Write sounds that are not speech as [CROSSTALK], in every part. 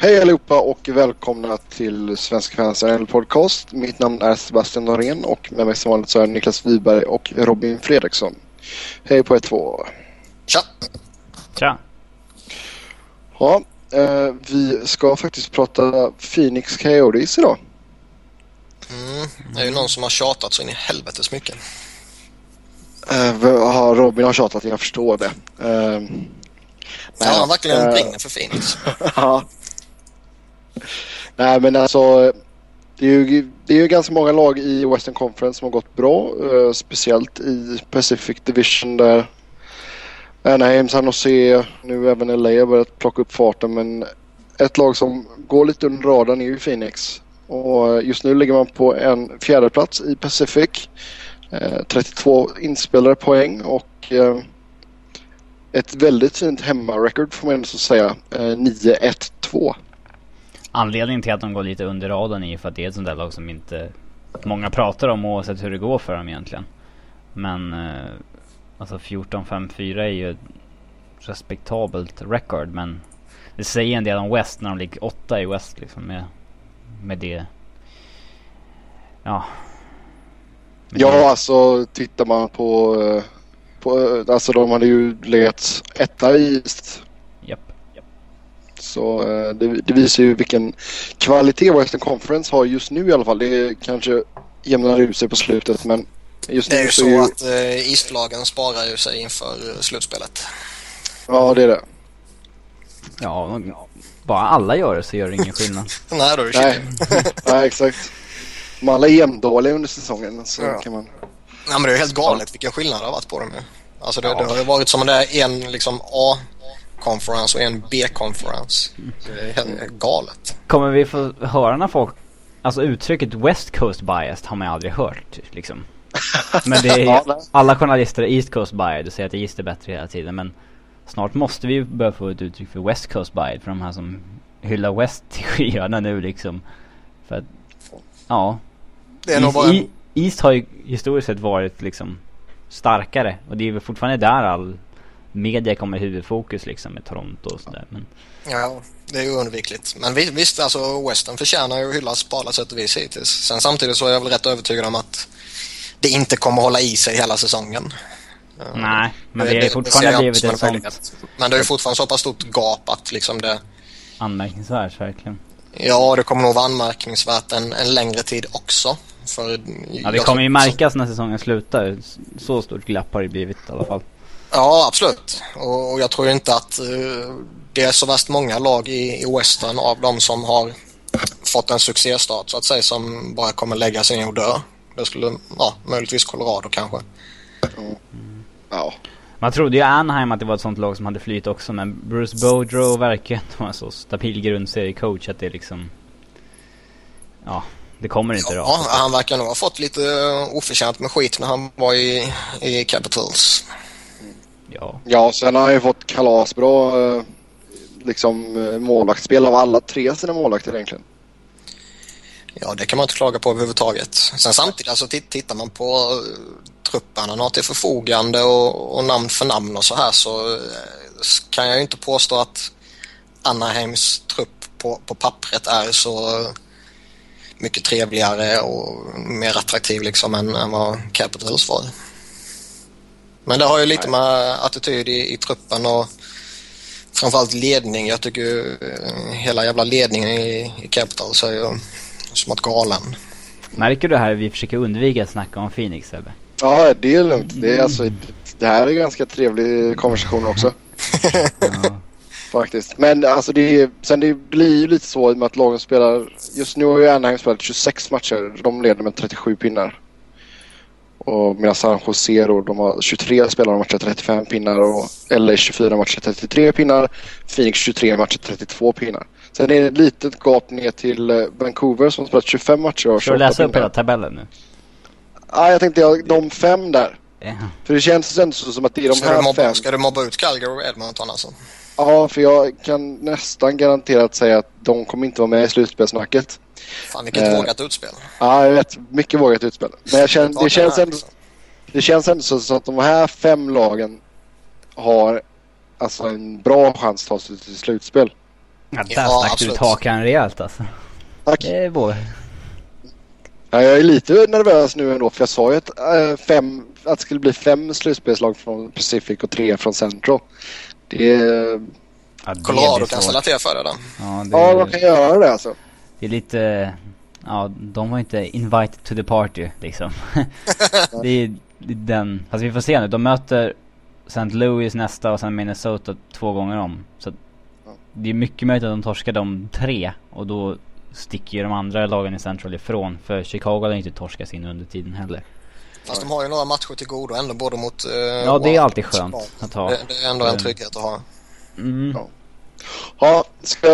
Hej allihopa och välkomna till Svenska fans NHL podcast. Mitt namn är Sebastian Norén och med mig som vanligt så är Niklas Wiberg och Robin Fredriksson. Hej på er två. Tja! Tja! Ja, eh, vi ska faktiskt prata Phoenix Coyotes idag. Mm, det är ju någon som har tjatat så in i helvetes mycket. Eh, Robin har tjatat, jag förstår det. Eh, Ja, han verkligen eh, brinner för Phoenix. [LAUGHS] Ja. Nej men alltså det är, ju, det är ju ganska många lag i Western Conference som har gått bra. Uh, speciellt i Pacific Division där Anaheim, San Jose, nu även LA har börjat plocka upp farten. Men ett lag som går lite under radarn är ju Phoenix. Och eh, just nu ligger man på en fjärde plats i Pacific. Eh, uh, 32 inspelade poäng och uh, ett väldigt fint hemmarekord får man ändå säga. 9-1-2. Anledningen till att de går lite under radarn är ju för att det är ett sånt där lag som inte många pratar om oavsett hur det går för dem egentligen. Men eh, alltså 14-5-4 är ju ett respektabelt record men det säger en del om West när de ligger åtta i West liksom med, med det. Ja. Med Ja, det. alltså tittar man på... eh, på eh, alltså de hade ju legat etta i East. Så eh, det, det visar ju vilken kvalitet Western Conference har just nu i alla fall. Det kanske jämnar ut sig på slutet men just Det är nu ju så så ju... att eh, Eastlagen sparar ju sig inför eh, slutspelet. Ja, det är det. Ja, bara alla gör det så gör det ingen skillnad. [LAUGHS] Nej, då är det Nej. Nej [LAUGHS] exakt. Om alla är jämndåliga under säsongen så Ja. kan man... Nej, men det är ju helt galet vilken skillnad det har varit på dem ju. Alltså det, det har ju varit som det är en liksom A-konferens och en B-konferens. Det är galet. Kommer vi få höra när folk, alltså uttrycket West Coast biased har man aldrig hört liksom. [LAUGHS] Men det är nej. alla journalister är East Coast biased och säger att East är bättre hela tiden men snart måste vi ju börja få ett uttryck för West Coast biased för de här som hyllar West till skyarna nu liksom. För att, ja. Det är nog East, bara E- East har ju historiskt sett varit liksom starkare och det är väl fortfarande där all media kommer i huvudfokus liksom med Toronto och sådär men Ja, det är ju oundvikligt. Men vi- visst, alltså Western förtjänar ju att hyllas på alla sätt och vis hittills. Sen samtidigt så är jag väl rätt övertygad om att det inte kommer hålla i sig hela säsongen. Eh, Nej, men det, det- är fortfarande blivit ett sånt. Men det är ju fortfarande så pass stort gap att liksom det... anmärkningsvärt verkligen. Ja, det kommer nog vara anmärkningsvärt en, en längre tid också. För Ja, det kommer ju märkas när säsongen slutar. Så stort glapp har det blivit i alla fall. Ja, absolut. Och, och jag tror inte att eh, det är så värst många lag i, i Western av de som har fått en succéstart så att säga som bara kommer lägga sig ner och dö. Det skulle, ja, möjligtvis Colorado kanske. Ja. Man trodde ju Anaheim att det var ett sånt lag som hade flyt också men Bruce Boudreau verkar [LAUGHS] vara så stabil grundseriecoach att det liksom... Ja, det kommer inte Ja, rakt. han verkar nog ha fått lite eh, oförtjänt med skit när han var i, i Capitals. Ja. Ja, sen har han ju fått kalasbra eh, liksom eh, målvaktsspel av alla tre sina målvakter egentligen. Ja, det kan man inte klaga på överhuvudtaget. Sen samtidigt, alltså titt- tittar man på uh, truppen han har till förfogande och, och namn för namn och så här så eh, kan jag ju inte påstå att Anaheims trupp på, på pappret är så eh, mycket trevligare och mer attraktiv liksom än, än vad Capitals var. Men det har ju lite med attityd i, i truppen och framförallt ledning. Jag tycker ju eh, hela jävla ledningen i, i Capitals är ju smått galen. Märker du här vi försöker undvika att snacka om Phoenix Sebbe? Ja, det är lugnt. Det, är alltså, det här är ganska trevlig konversation också. [LAUGHS] Ja. Faktiskt. Men alltså det, är- sen det blir ju lite så i och med att lagen spelar. Just nu har ju Anaheim spelat 26 matcher. De leder med 37 pinnar. Och medan San Jose då, de har 23 spelare matcher 35 pinnar och LA 24 matcher 33 pinnar. Phoenix 23 matcher 32 pinnar. Sen är det ett litet gap ner till eh, Vancouver som har spelat 25 matcher och Ska du 28 läsa upp pinnar. hela tabellen nu? Ja, jag tänkte jag, de fem där. Ja. För det känns ändå som att det är de ska, här mobba, fem. ska du mobba ut Calgary och Edmonton alltså? Ja, för jag kan nästan garanterat säga att de kommer inte vara med i slutspelssnacket. Fan vilket Eh. vågat utspel. Ja, jag vet. Mycket vågat utspel. Men jag känner, det, känns ändå, Liksom. det känns ändå så så att de här fem lagen har alltså en bra chans att ta sig till slutspel. Ja, där Ja, stack du absolut. ut hakan rejält alltså. Tack. Det är vår. Ja, jag är lite nervös nu ändå för jag sa ju att, äh, fem, att det skulle bli fem slutspelslag från Pacific och tre från Central. Det är... Ja, det Colorado kan ställa till för det då. Ja, det, Ja, man kan göra det alltså. Det är lite... Ja, de var inte invited to the party liksom. [LAUGHS] det, är, det är den... Fast vi får se nu. De möter St. Louis nästa och sen Minnesota två gånger om. Så det är mycket möjligt att de torskar de tre. Och då sticker ju de andra lagen i Central ifrån. För Chicago har inte torskat sin under tiden heller. Fast de har ju några matcher till godo ändå både mot... eh, Ja, det är alltid skönt att ha. Det, det är ändå en Mm. trygghet att ha. Mm. Ja. Ja, ska,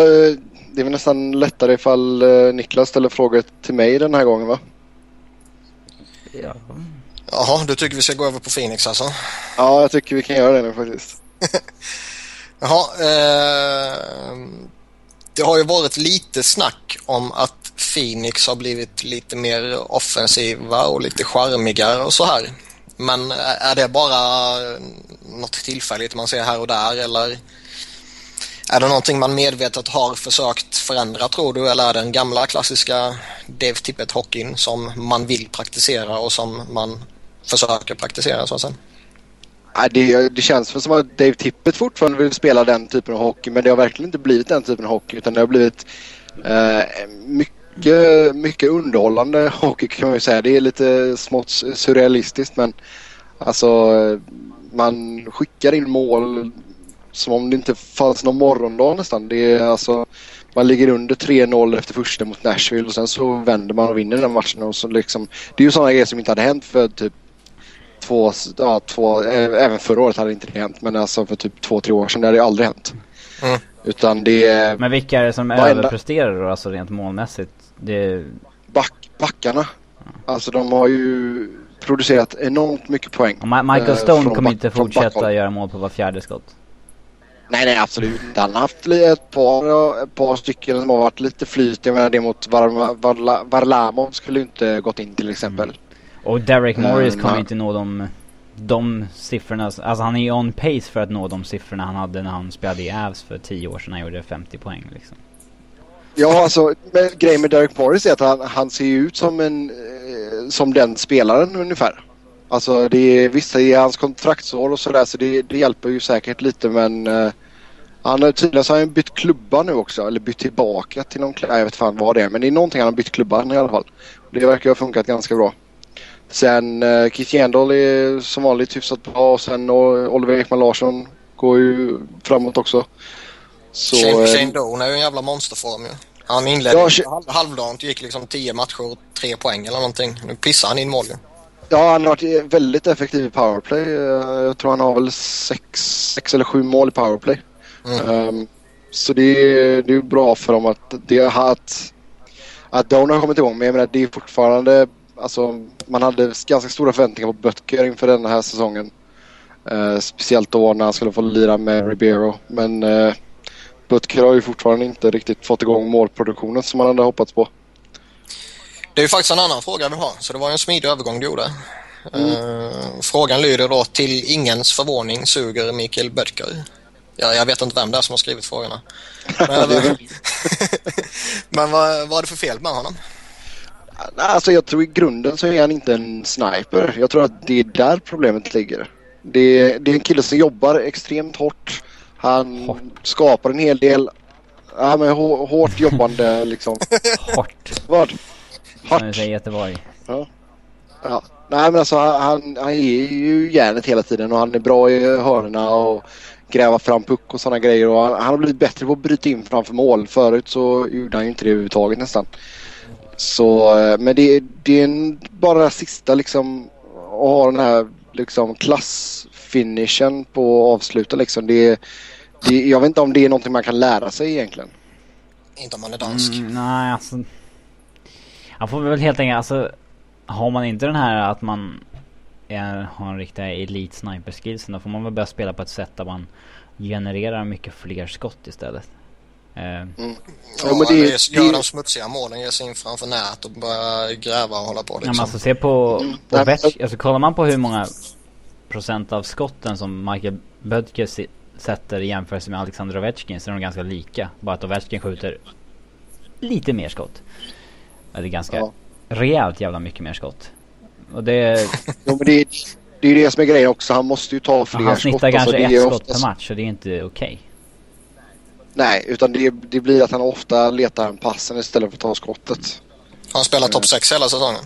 det är väl nästan lättare ifall eh, Niklas ställer frågor till mig den här gången va? Ja. Jaha, du tycker vi ska gå över på Phoenix alltså? Ja, jag tycker vi kan göra det nu faktiskt. [LAUGHS] Jaha, eh, det har ju varit lite snack om att Phoenix har blivit lite mer offensiva och lite charmigare och så här. Men är det bara något tillfälligt man ser här och där eller är det någonting man medvetet har försökt förändra tror du eller är det den gamla klassiska Dave Tippett-hockeyn som man vill praktisera och som man försöker praktisera så att säga? Det, det känns väl som att Dave Tippett fortfarande vill spela den typen av hockey men det har verkligen inte blivit den typen av hockey utan det har blivit eh, mycket, mycket underhållande hockey kan man ju säga. Det är lite smått surrealistiskt men alltså man skickar in mål som om det inte fanns någon morgondag nästan. Det är alltså man ligger under 3-0 efter första mot Nashville och sen så vänder man och vinner den matchen. Och så liksom, det är ju sådana grejer som inte hade hänt för typ två, ja, två, ä- även förra året hade inte det hänt men alltså för typ två, tre år sedan det hade det aldrig hänt. Mm. Utan det är Men vilka är det som Varenda- överpresterar då, alltså rent målmässigt? Det... back, backarna. Alltså de har ju producerat enormt mycket poäng. och Ma- Michael Eh, Stone från kommer back- inte fortsätta göra mål på var fjärde skott. Nej, nej absolut inte. Han har haft ett par, ett par stycken som har varit lite flyt. Jag menar det mot Var, Varla, Varlamov skulle inte gått in till exempel. Och Derek Morris Eh, kommer nej. inte nå de, de siffrorna. Alltså han är ju on pace för att nå de siffrorna han hade när han spelade i Avs för 10 år sedan. Han gjorde 50 poäng liksom. Ja, alltså men grejen med Derek Morris är att han, han ser ju ut som en eh, som den spelaren ungefär. Alltså det är vissa i hans kontraktsår och sådär så det, det hjälper ju säkert lite men eh, han har tydligen så har han bytt klubba nu också eller bytt tillbaka till någon klubb. Jag vet fan vad det är men det är någonting han har bytt klubban i alla fall. Det verkar ha funkat ganska bra. Sen uh, Keith Yandel är som vanligt hyfsat bra och sen och Oliver Ekman Larsson går ju framåt också. Så, Shane, eh, Shane Doan är ju en jävla monsterform ju. Han inledde Ja, ja, halv, halvdant gick liksom 10 matcher och 3 poäng eller någonting. Nu pissar han in mål ju. Ja, han har varit väldigt effektiv i powerplay. Eh, Jag tror han har väl sex, sex eller sju mål i powerplay. Mm. Ehm, så det är, det är bra för dem att, det, att, att Doan har kommit igång. Men jag menar, det är fortfarande... Alltså, man hade ganska stora förväntningar på Butker inför den här säsongen. Eh, speciellt då när han skulle få lira med Ribeiro. Men uh, Butker har ju fortfarande inte riktigt fått igång målproduktionen som man hade hoppats på. Det är ju faktiskt en annan fråga vi har, så det var en smidig övergång du gjorde. Eh, frågan lyder då till ingens förvåning suger Mikael Böttger. Ja, jag vet inte vem det är som har skrivit frågorna. [LAUGHS] Men, [LAUGHS] men vad, vad är det för fel med honom? Nej, Alltså jag tror i grunden så är han inte en sniper. Jag tror att det är där problemet ligger. Det är, det är en kille som jobbar extremt hårt. Han Hårt. skapar en hel del. Ja men hå- hårt jobbande liksom. [LAUGHS] Hårt. Vad? Som vi Hårt. säger i Göteborg. Ja. Nej men alltså han, han, är ju järnet hela tiden och han är bra i hörnorna och gräva fram puck och sådana grejer. Och han, han har blivit bättre på att bryta in framför mål. Förut så gjorde han ju inte det överhuvudtaget nästan. Så, eh, men det, det är en, bara sista liksom att ha den här liksom klassfinishen på att avsluta liksom. Det, det, jag vet inte om det är någonting man kan lära sig egentligen. Inte om han är dansk. Mm, nej alltså. Han får väl helt enkelt alltså. Har man inte den här att man är, har en riktig elit sniper skillsen då får man väl börja spela på ett sätt där man genererar mycket fler skott istället. Eh, Ja, Ja, men det- eller gör det- de smutsiga målen, ger sig in framför nät och börjar gräva och hålla på Ja, liksom. men alltså se på Mm. Ovechkin, alltså kollar man på hur många procent av skotten som Michael Bödker si- sätter i jämförelse med Alexander Ovechkin så är de ganska lika. Bara att Ovechkin skjuter lite mer skott. Det är ganska Ja. rejält jävla mycket mer skott. Och det, [LAUGHS] Jo, men det, det är ju det som är grejen också. Han måste ju ta fler han skott. snittar Alltså, kanske det ett skott oftast- per match så det är inte okej. Nej, utan det, det blir att han ofta letar en passen istället för att ta skottet. Han spelar topp 6 hela säsongen.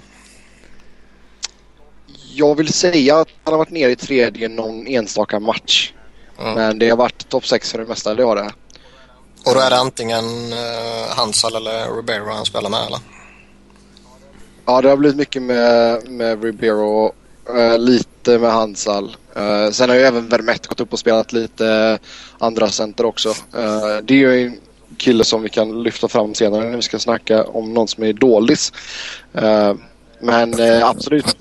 Jag vill säga att han har varit nere i tredje någon enstaka match. Mm. Men det har varit topp 6 för det mesta, det har det. Och då är det antingen uh, Hansal eller Ribeiro han spelar med eller? Ja, det har blivit mycket med, med Ribeiro. Uh, lite med Hansal. Uh, eh, sen har ju även Vermette gått upp och spelat lite eh, andra center också. Uh, det är ju en kille som vi kan lyfta fram senare när vi ska snacka om någon som är dålis. Men absolut,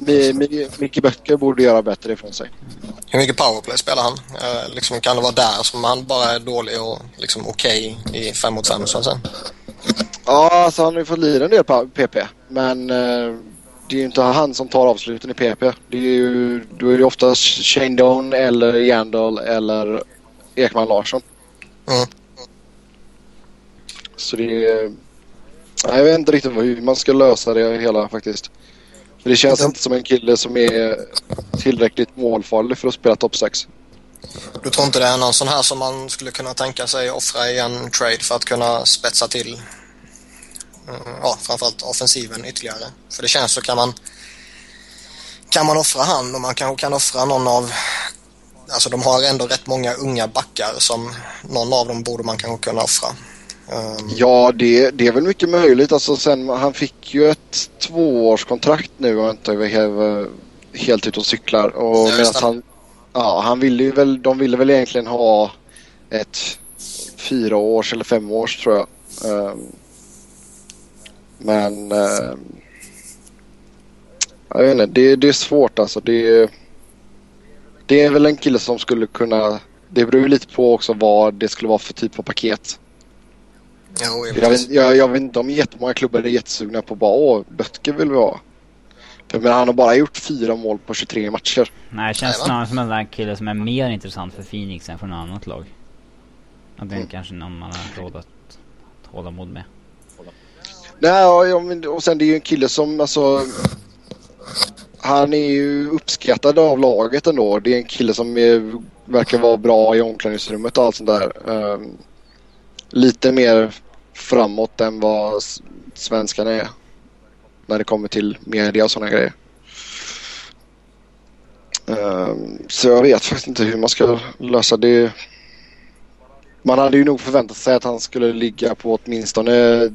Micke Böcker borde göra bättre ifrån sig. Hur mycket powerplay spelar han? Liksom, kan det vara där som han bara är dålig och liksom okej i fem mot fem så att säga? Ja, alltså han har ju fått lira en del på PP. Men eh, det är ju inte han som tar avsluten i PP. Det är ju, då är det oftast Shane Doan eller Jandal eller Ekman Larsson. Mm. Så det är... Jag vet inte riktigt hur man ska lösa det hela faktiskt. För det känns inte som en kille som är tillräckligt målfarlig för att spela topp 6. Du tror inte det är någon sån här som man skulle kunna tänka sig offra i en trade för att kunna spetsa till ja, framförallt offensiven ytterligare? För det känns så kan man kan man offra han och man kanske kan offra någon av Alltså de har ändå rätt många unga backar som någon av dem borde man kanske kunna offra. Um, Ja, det, det är väl mycket möjligt. Alltså sen, han fick ju ett tvåårskontrakt nu och inte är helt, ute och cyklar. Och medan han, ja, han ville ju väl, de ville väl egentligen ha ett fyra års eller fem års tror jag. Ehm, men ehm, jag vet inte, det, det är svårt alltså. Det, det är väl en kille som skulle kunna, det beror ju lite på också vad det skulle vara för typ av paket. jo, Jag vet, jag, jag vet inte om jättemånga klubbar är jättesugna på bara åh, Böttger vill vi ha. För men han har bara gjort fyra mål på 23 matcher. Nej, det känns snarare som en där kille som är mer intressant för Phoenix än för något annat lag. Att det är Mm. kanske någon man har råd att hålla mod med. Nej, ja, men, och sen det är ju en kille som alltså... Han är ju uppskattad av laget ändå. Det är en kille som är, verkar vara bra i omklädningsrummet och allt sånt där. Um, lite mer framåt än vad svenskarna är. När det kommer till media och sådana grejer. Um, så jag vet faktiskt inte hur man ska lösa det. Man hade ju nog förväntat sig att han skulle ligga på åtminstone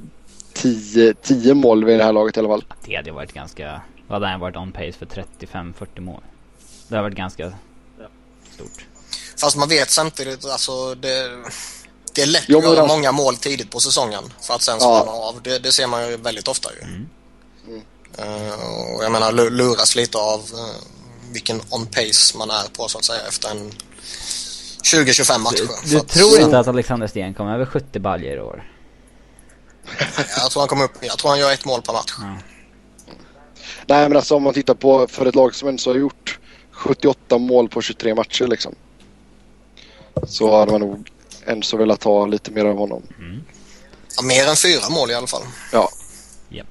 10, 10 mål vid det här laget i alla fall. Det hade varit ganska... Då hade han varit on pace för 35-40 mål. Det hade varit ganska stort. Fast man vet samtidigt alltså det, det är lätt Jo, att göra alltså- många mål tidigt på säsongen för att sen Ja. svalna av. Det, det ser man ju väldigt ofta ju. Mm. Mm. Eh, och jag menar lu- luras lite av eh, vilken on pace man är på så att säga efter en 20-25 matcher. Du, du tror inte att Alexander Sten kommer över 70 baljor i år? [LAUGHS] Jag tror han kommer upp, jag tror han gör ett mål per match. Ja. Nej men alltså om man tittar på för ett lag som ändå har gjort 78 mål på 23 matcher liksom. Så hade man nog ändå så velat ha lite mer av honom. Mm. Ja, mer än fyra mål i alla fall. Ja. Japp.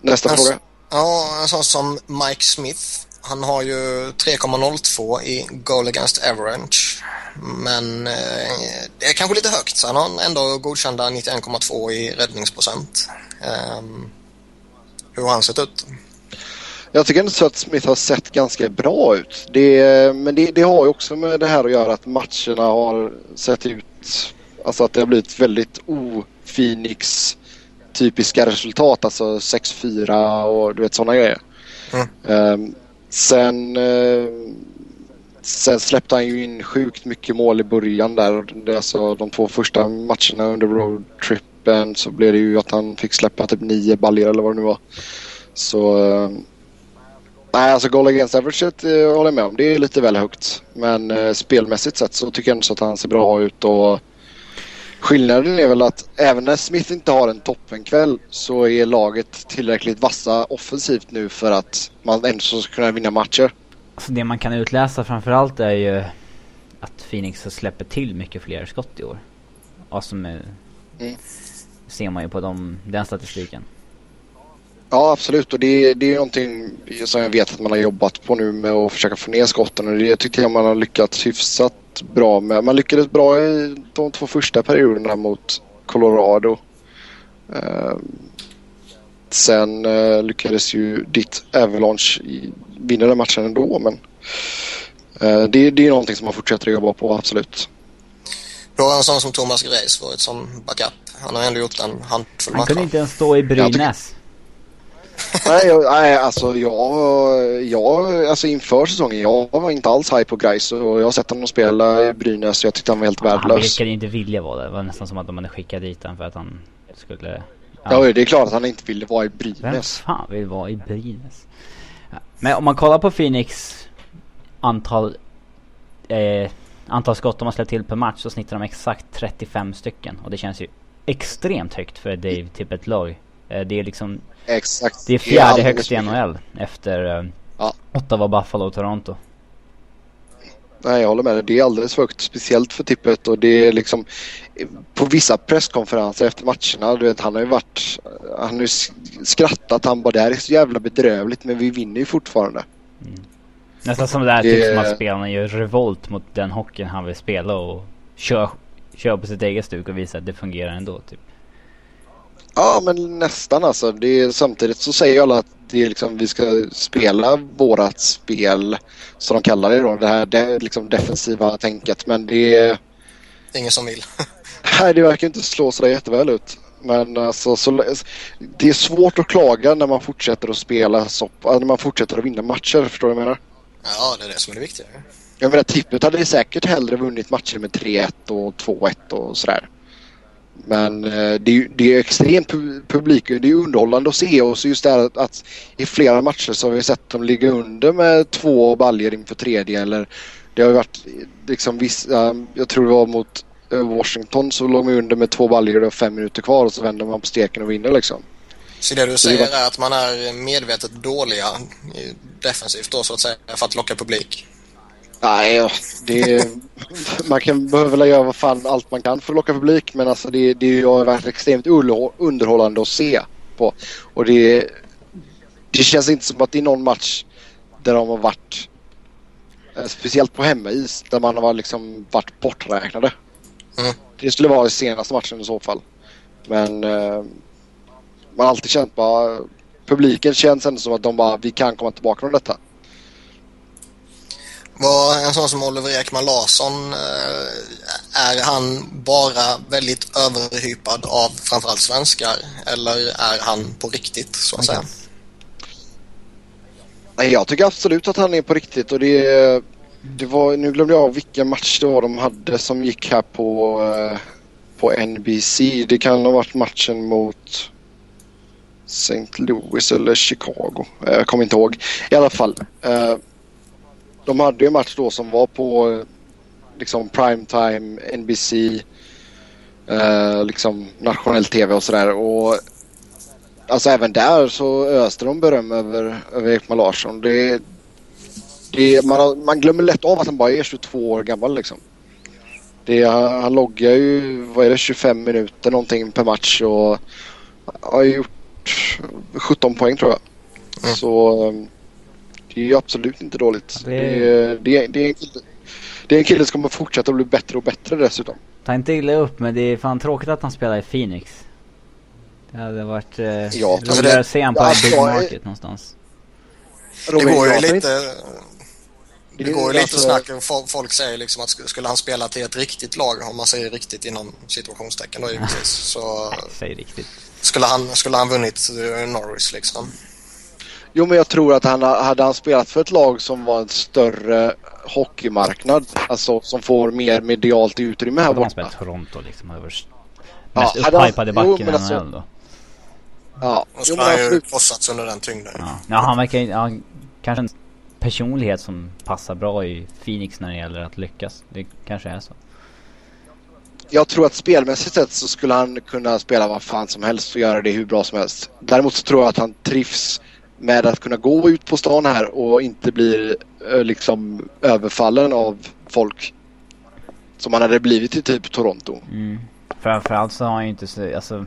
Nästa Alltså- fråga. Ja, en sån som Mike Smith. Han har ju 3,02 i goal against average. Men eh, det är kanske lite högt så han har ändå godkända 91,2 i räddningsprocent. Ehm, hur har han sett ut? Jag tycker ändå så att Smith har sett ganska bra ut. Det, men det, det har ju också med det här att göra att matcherna har sett ut... Alltså att det har blivit väldigt o-Phoenix typiska resultat. Alltså 6-4 och du vet sådana grejer. Mm. Ehm, sen, eh, sen släppte han ju in sjukt mycket mål i början där. Alltså de två första matcherna under roadtrippen så blev det ju att han fick släppa typ nio baljor eller vad det nu var. Så eh, Nej, alltså goal against average eh, håller jag med om. Det är lite väl högt. Men spelmässigt sett så tycker jag ändå så att han ser bra ut och skillnaden är väl att även när Smith inte har en toppenkväll så är laget tillräckligt vassa offensivt nu för att man ändå ska kunna vinna matcher. Alltså det man kan utläsa framförallt är ju att Phoenix släpper till mycket fler skott i år. Och som är, mm. ser man ju på dem, den statistiken. Ja absolut och det, det är någonting som jag vet att man har jobbat på nu med att försöka få ner skotten och det tycker jag man har lyckats hyfsat bra med. Man lyckades bra i de två första perioderna mot Colorado. Uh, sen uh, lyckades ju ditt Avalanche vinna den matchen ändå men uh, det, det är någonting som man fortsätter att jobba på absolut. Då har en sån som Thomas Greis varit som backup. Han har ändå gjort en handfull matcher. Han kunde inte ens stå i Brynäs nej, jag, nej, alltså jag, jag, alltså inför säsongen, jag var inte alls high på Gais och jag har sett honom spela i Brynäs och jag tyckte han var helt värdelös. Han verkade inte vilja vara det. Det var nästan som att de hade skickat dit honom för att han skulle... Ja. ja, det är klart att han inte ville vara i Brynäs. Vem fan vill vara i Brynäs? Men om man kollar på Phoenix antal eh, antal skott de har släppt till per match så snittar de exakt 35 stycken. Och det känns ju extremt högt för Dave Tippett-lag. Eh, det är liksom Exakt. Det är fjärde högst i NHL efter uh, ja. Ottawa, Buffalo och Toronto. Nej, jag håller med dig. Det är alldeles för högt. Speciellt för tippet och det är liksom på vissa presskonferenser efter matcherna. Du vet, han har ju varit... Han har ju skrattat. Han bara det här är så jävla bedrövligt men vi vinner ju fortfarande. Mm. Nästan som det är det... typ som att spelarna gör revolt mot den hockeyn han vill spela och kör, kör på sitt eget stuk och visar att det fungerar ändå. Typ. Ja, men nästan alltså. Det är, samtidigt så säger alla att det är liksom, vi ska spela vårat spel, som de kallar det då, det här det, liksom defensiva tänket. Men det är... Ingen som vill. [LAUGHS] nej, det verkar inte slå så jätteväl ut. Men alltså, så, det är svårt att klaga när man fortsätter att spela soppa, när man fortsätter att vinna matcher. Förstår du vad jag menar? Ja, det är det som är det viktiga. Jag menar, tippet hade säkert hellre vunnit matcher med 3-1 och 2-1 och sådär. Men eh, det är, det är extremt publik, det är underhållande att se och så just det här att, att, i flera matcher så har vi sett dem ligga under med två baljor inför tredje eller det har ju varit liksom vissa, jag tror det var mot eh, Washington så låg man under med två baljor och fem minuter kvar och så vänder man på steken och vinner liksom. Så det du säger är att man är medvetet dåliga defensivt då så att säga för att locka publik? Nej, det, man kan behöva göra vad fan allt man kan för att locka publik men alltså det, det har varit extremt underhållande att se på. Och det, det känns inte som att det är någon match där de har varit eh, speciellt på hemmais där man har liksom varit borträknade. Mm. Det skulle vara senaste matchen i så fall. Men eh, man har alltid känt bara publiken känns ändå som att de bara vi kan komma tillbaka från detta. Var en sån som Oliver Ekman Larsson, eh, är han bara väldigt överhypad av framförallt svenskar eller är han på riktigt så att säga? Nej, jag tycker absolut att han är på riktigt och det, det var, nu glömde jag vilken match det var de hade som gick här på, eh, på NBC. Det kan ha varit matchen mot St. Louis eller Chicago. Eh, jag kommer inte ihåg. I alla fall. De hade ju en match då som var på liksom primetime, NBC, eh, liksom nationell tv och sådär. Och alltså även där så öste de beröm över, över Ekman Larsson. Det, det, man, man glömmer lätt av att han bara är 22 år gammal liksom. Det, han, han loggar ju, vad är det, 25 minuter någonting per match och har gjort 17 poäng tror jag. Mm. Så det är ju absolut inte dåligt. Det är, det är, det är, en, kille, det är en kille som kommer fortsätta bli bättre och bättre dessutom. Ta inte illa upp men det är fan tråkigt att han spelar i Phoenix. Det hade varit eh, ja, roligare att se honom på en big market är, någonstans. Det går ju lite... Det går ju lite alltså, snack. Folk säger liksom att skulle han spela till ett riktigt lag, om man säger riktigt inom situationstecken då givetvis. Så... [LAUGHS] Säg riktigt. Skulle han, skulle han vunnit Norris liksom. Jo, men jag tror att han hade han spelat för ett lag som var en större hockeymarknad, alltså som får mer medialt utrymme här borta. Han spelat Toronto liksom, han var mest ja, upphypade backen i alltså, NHL då. Ja, och skulle han ju krossats under den tyngden. Ja. ja, han verkar ja, kanske en personlighet som passar bra i Phoenix när det gäller att lyckas. Det kanske är så. Jag tror att spelmässigt sett så skulle han kunna spela vad fan som helst och göra det hur bra som helst. Däremot så tror jag att han trivs med att kunna gå ut på stan här och inte bli eh, liksom överfallen av folk. Som han hade blivit i typ Toronto. Mm. Framförallt så har han ju inte så, alltså.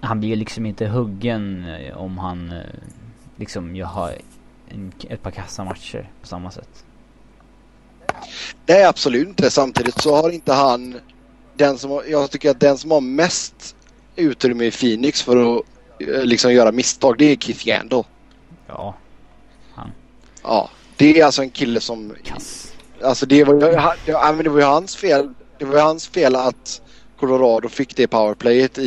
Han blir ju liksom inte huggen eh, om han eh, liksom jag har en, ett par kassamatcher på samma sätt. Nej absolut inte. Samtidigt så har inte han den som, jag tycker att den som har mest utrymme i Phoenix för att liksom göra misstag det är Keith Yandel. Ja. Ja. Det är alltså en kille som Kass. Alltså det var, ju, det, det var ju hans fel. Det var ju hans fel att Colorado fick det powerplayet i,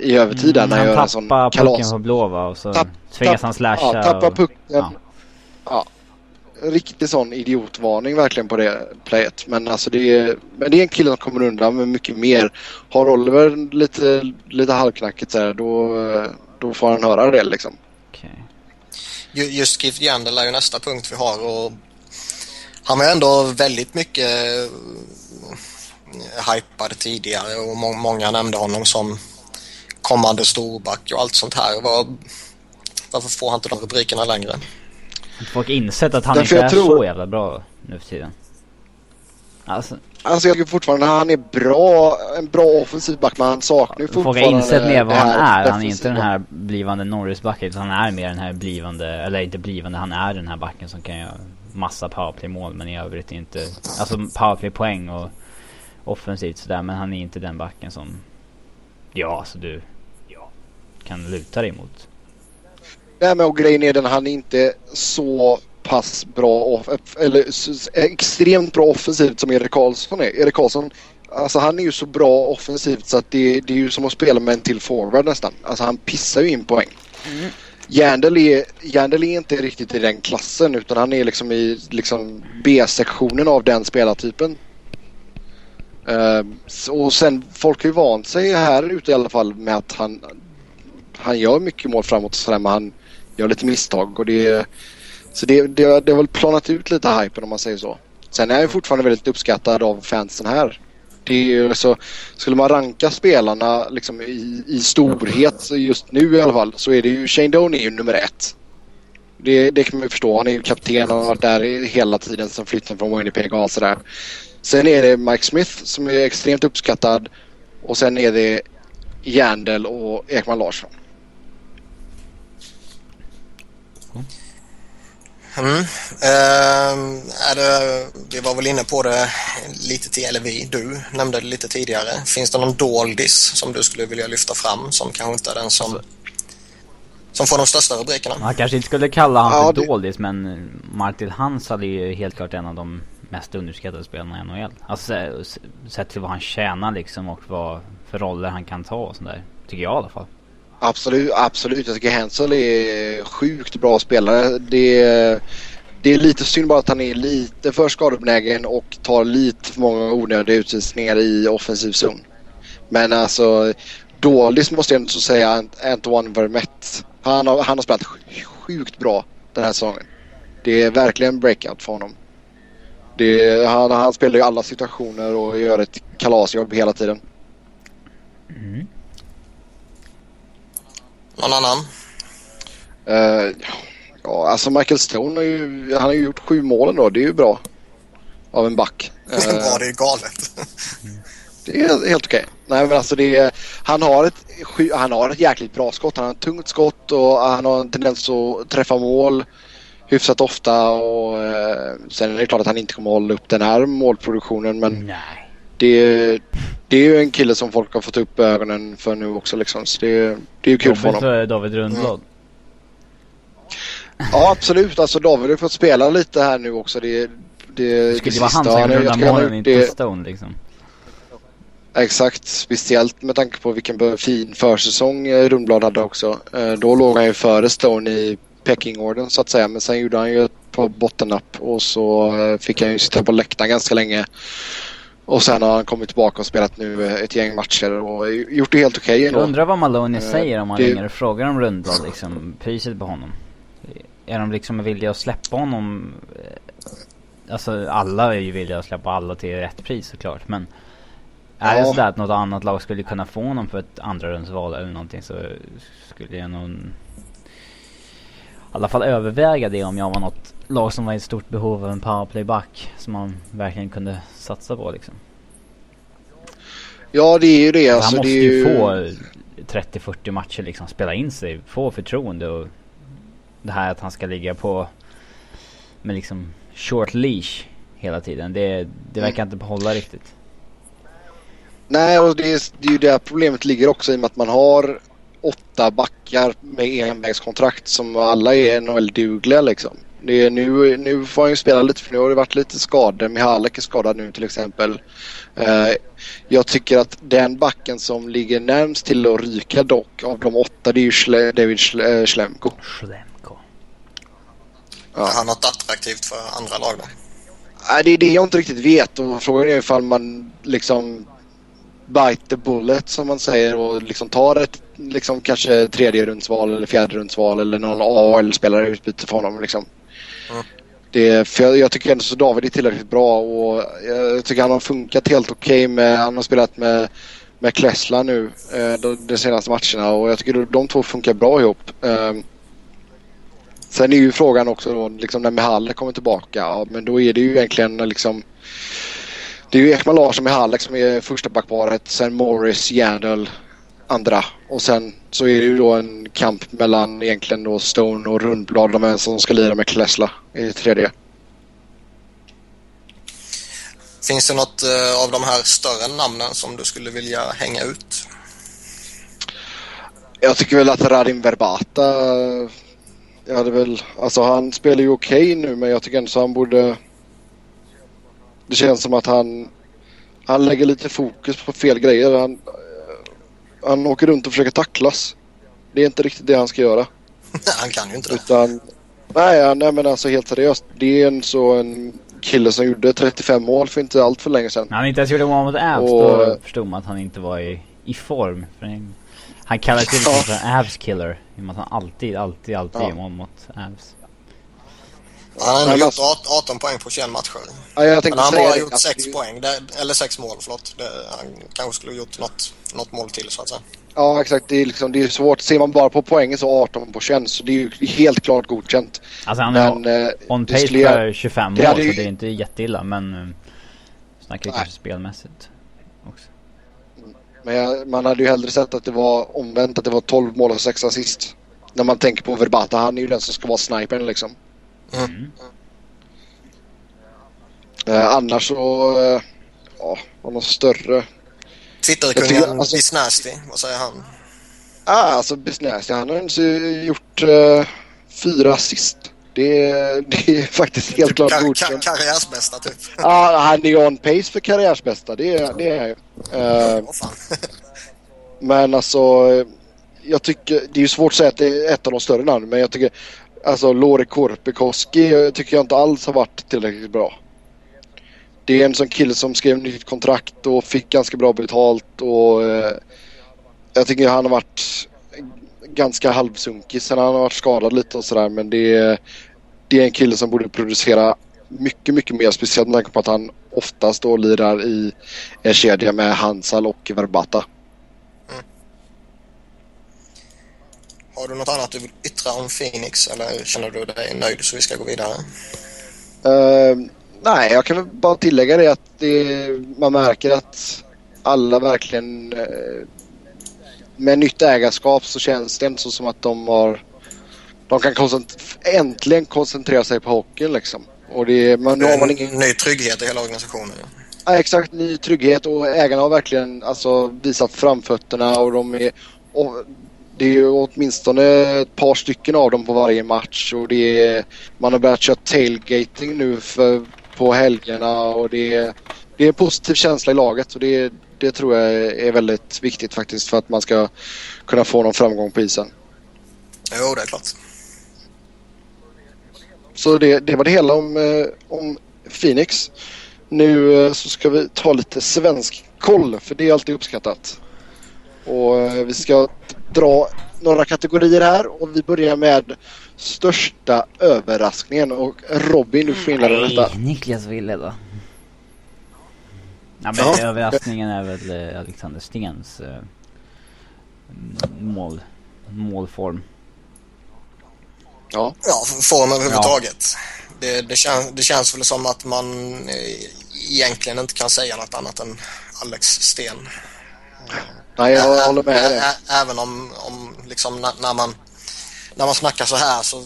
i övertid Mm, när han gör en han sån tappar pucken kalas. på blå va och så Tapp- tvingas tapp- han slasha. Ja, tappar och, pucken. ja. Ja. Riktig sån idiotvarning verkligen på det playet. Men alltså det är, men det är en kille som kommer undan med mycket mer. Har Oliver lite, lite halvknackigt så här, då, då får han höra det liksom. Ju- Just Keith Yandel är ju nästa punkt vi har och han var ändå väldigt mycket eh, hypad tidigare och må- många nämnde honom som kommande storback och allt sånt här. Var, varför får han inte de rubrikerna längre? Folk insett att han Därför inte är tror- så jävla bra nu för tiden. Alltså, Alltså jag tycker fortfarande han är bra, en bra offensiv back men han saknar ju folk fortfarande har insett mer vad han är. Han är inte den här blivande Norrisbacken utan han är mer den här blivande, eller inte blivande, han är den här backen som kan göra massa powerplay-mål men i övrigt inte, alltså powerplay-poäng och offensivt sådär men han är inte den backen som, ja alltså du, ja, kan luta dig mot. Nej men och grejen är den han är inte så pass bra eller extremt bra offensivt som Erik Karlsson är. Erik Karlsson, alltså han är ju så bra offensivt så att det, det är ju som att spela med en till forward nästan. Alltså han pissar ju in poäng. Järndel är, Järndel är inte riktigt i den klassen utan han är liksom i liksom B-sektionen av den spelartypen. S- och sen folk har ju vant sig här ute i alla fall med att han, han gör mycket mål framåt och sådär men han gör lite misstag och det så det, det, det har väl planat ut lite hypen om man säger så. Sen är han fortfarande väldigt uppskattad av fansen här. Det är så, skulle man ranka spelarna liksom i, i storhet just nu i alla fall så är det ju Shane Doan är ju nummer ett. Det, det kan man ju förstå. Han är ju kapten och har varit där hela tiden sedan flytten från Winnipeg och sådär. Sen är det Mike Smith som är extremt uppskattad och sen är det Järndel och Ekman Larsson. Mm. Är det, vi var väl inne på det lite till, eller vi, du nämnde det lite tidigare. Finns det någon doldis som du skulle vilja lyfta fram som kanske inte är den som, som får de största rubrikerna? Man kanske inte skulle kalla han Ja, för det- doldis men Martin Hansal är ju helt klart en av de mest underskattade spelarna i NHL. Alltså sett till vad han tjänar liksom och vad för roller han kan ta och sånt där. Tycker jag i alla fall. Absolut, absolut. Jag tycker Hansel är sjukt bra spelare. Det är, det är lite synd bara att han är lite för skadebenägen och tar lite för många onödiga utvisningar i offensiv zon. Men alltså dåligt måste jag ändå säga Antoine Vermette. Han har, han har spelat sjukt bra den här säsongen. Det är verkligen breakout för honom. Det han, han spelar i alla situationer och gör ett kalasjobb hela tiden. Mm. Någon annan? Eh, ja, alltså Michael Stone har ju, han har ju gjort sju mål då. Det är ju bra. Av en back. Bra, det är galet. det är helt okej. Nej men alltså det är, han har ett, han har ett jäkligt bra skott. Han har ett tungt skott och han har en tendens att träffa mål hyfsat ofta och eh, sen är det klart att han inte kommer hålla upp den här målproduktionen men Nej. det, det är ju en kille som folk har fått upp ögonen för nu också liksom. Så det, det är ju kul för Jobbigt honom. för David Rundblad. Ja absolut. Alltså David har fått spela lite här nu också. Det, det, Det skulle det vara han som har målen, inte Stone liksom. Exakt, speciellt med tanke på vilken fin försäsong eh, Rundblad hade också. Eh, Då låg han ju före Stone i Pekingorden så att säga. Men sen gjorde han ju ett par bottennapp och så eh, fick han ju sitta på läktaren ganska länge. Och sen har han kommit tillbaka och spelat nu eh, ett gäng matcher och gjort det helt okej Jag ändå. undrar vad Maloney Eh, säger om man det- ringer och frågar om Rundblad liksom, priset på honom. Är de liksom villiga att släppa honom? eh, Alltså alla är ju villiga att släppa alla till rätt pris såklart men Är det sådär att något annat lag skulle kunna få honom för ett andra rundsval eller någonting så skulle jag nog alla fall överväga det om jag var något lag som var i stort behov av en powerplayback som man verkligen kunde satsa på liksom. Ja det är ju det. Alltså, han måste det ju ju få 30-40 matcher liksom, spela in sig, få förtroende och det här att han ska ligga på med liksom short leash hela tiden. Det, det verkar inte hålla riktigt. Nej, och det är, det är ju där problemet ligger också i och med att man har åtta backar med envägskontrakt som alla är NHL-dugliga liksom. Det är nu, nu får han ju spela lite för nu har det varit lite skador. Mihalek är skadad nu till exempel. Eh, jag tycker att den backen som ligger närmst till att ryka dock av de åtta det är ju Schle David Schle eh, Schlemko. Schlemko. Ja. Är han något attraktivt för andra lag då? Nej, det är det jag inte riktigt vet och frågan är ifall man liksom bite the bullet som man säger och liksom tar ett liksom kanske tredje rundsval eller fjärde rundsval eller någon AHL-spelare i utbyte för honom liksom. Mm. Det, för jag, jag tycker ändå så David är tillräckligt bra och jag tycker han har funkat helt okej med, han har spelat med, med Klessla nu eh, de, de senaste matcherna och jag tycker de två funkar bra ihop. Eh, sen är ju frågan också då liksom när Mihalle kommer tillbaka, ja, men då är det ju egentligen liksom det är ju Ekman Larsson med Halleck som är första backparet. Sen Morris, Jandal, andra. Och sen så är det ju då en kamp mellan egentligen då Stone och Rundblad. De är som ska lira med Klessla i tredje. Finns det något eh, av de här större namnen som du skulle vilja hänga ut? Jag tycker väl att Radim Verbata... Jag hade väl... Alltså han spelar ju okej nu men jag tycker ändå så han borde... Det känns som att han... Han lägger lite fokus på fel grejer. Han, han åker runt och försöker tacklas. Det är inte riktigt det han ska göra. [LAUGHS] han kan ju inte det. Utan, nej, nej men alltså helt seriöst. Det är en så en kille som gjorde 35 mål för inte allt för länge sedan. När han inte ens gjorde mål mot Avs Och- då förstod man att han inte var i, i form. För han, han kallar sig Ja. för en Avs killer. I och med att han alltid, alltid, alltid Ja. gör mål mot Avs. Han har gjort alltså- 18 poäng på 21 matcher. Ja, jag Men han har bara det, gjort alltså, 6 det- poäng. Det, eller 6 mål, förlåt. Det, han kanske skulle ha gjort något, något mål till så att säga. Ja exakt, det är, liksom, det är svårt. Ser man bara på poängen så 18 på 21 så det är ju helt klart godkänt. Alltså han är Men eh, on det pace skulle- för 25 det mål hade så det är inte jätteilla men uh, snackar kanske spelmässigt också. Men jag, man hade ju hellre sett att det var omvänt, att det var 12 mål och 6 assist. När man tänker på Verbata, han är ju den som ska vara snipern liksom. Mm. Eh, annars så, eh, ja, var något större. Twitterkungen tycker- alltså- Miss Nasty, vad säger han? Ah, alltså Bisnäs, han har gjort eh, fyra assist. Det, är- det är faktiskt helt klart Kar- kar- godkänt. karriärsbästa typ. Ja, han är on pace för karriärsbästa. Det, är- det är han ju. Eh. Men alltså, jag tycker, det är ju svårt att säga att det är ett av de större namnen, men jag tycker, alltså Lore Korpikoski tycker jag inte alls har varit tillräckligt bra. Det är en sån kille som skrev nytt kontrakt och fick ganska bra betalt och eh, jag tycker han har varit ganska halvsunkig sen han har varit skadad lite och sådär men det är, det är en kille som borde producera mycket, mycket mer speciellt med tanke på att han oftast då lirar i en kedja med Hansal och Verbata. Mm. Har du något annat du vill yttra om Phoenix eller känner du dig nöjd så vi ska gå vidare? Eh, nej, jag kan väl bara tillägga det att det, man märker att alla verkligen eh, med nytt ägarskap så känns det inte så som att de har de kan koncent- äntligen koncentrera sig på hockeyn liksom. Och det, man, nu har man ingen Ny trygghet i hela organisationen. Ja. Ja, exakt, ny trygghet och ägarna har verkligen alltså, visat framfötterna och de är... Och det är ju åtminstone ett par stycken av dem på varje match och det är, man har börjat köra tailgating nu för, på helgerna och det är, det är en positiv känsla i laget och det, det tror jag är väldigt viktigt faktiskt för att man ska kunna få någon framgång på isen. Jo, det är klart. Så det, det var det hela om, eh, om Phoenix. Nu eh, så ska vi ta lite svensk koll för det är alltid uppskattat. Och eh, vi ska dra några kategorier här och vi börjar med största överraskningen och Robin du får inleda detta. Niklas ville då. Ja, men Ja. överraskningen är väl eh, Alexander Stens eh, mål, målform. Ja. Ja, form överhuvudtaget. Det, det, kän, det känns väl som att man eh, egentligen inte kan säga något annat än Alex Sten. Nej, jag håller med dig. Även om, om liksom när, man när man snackar så här så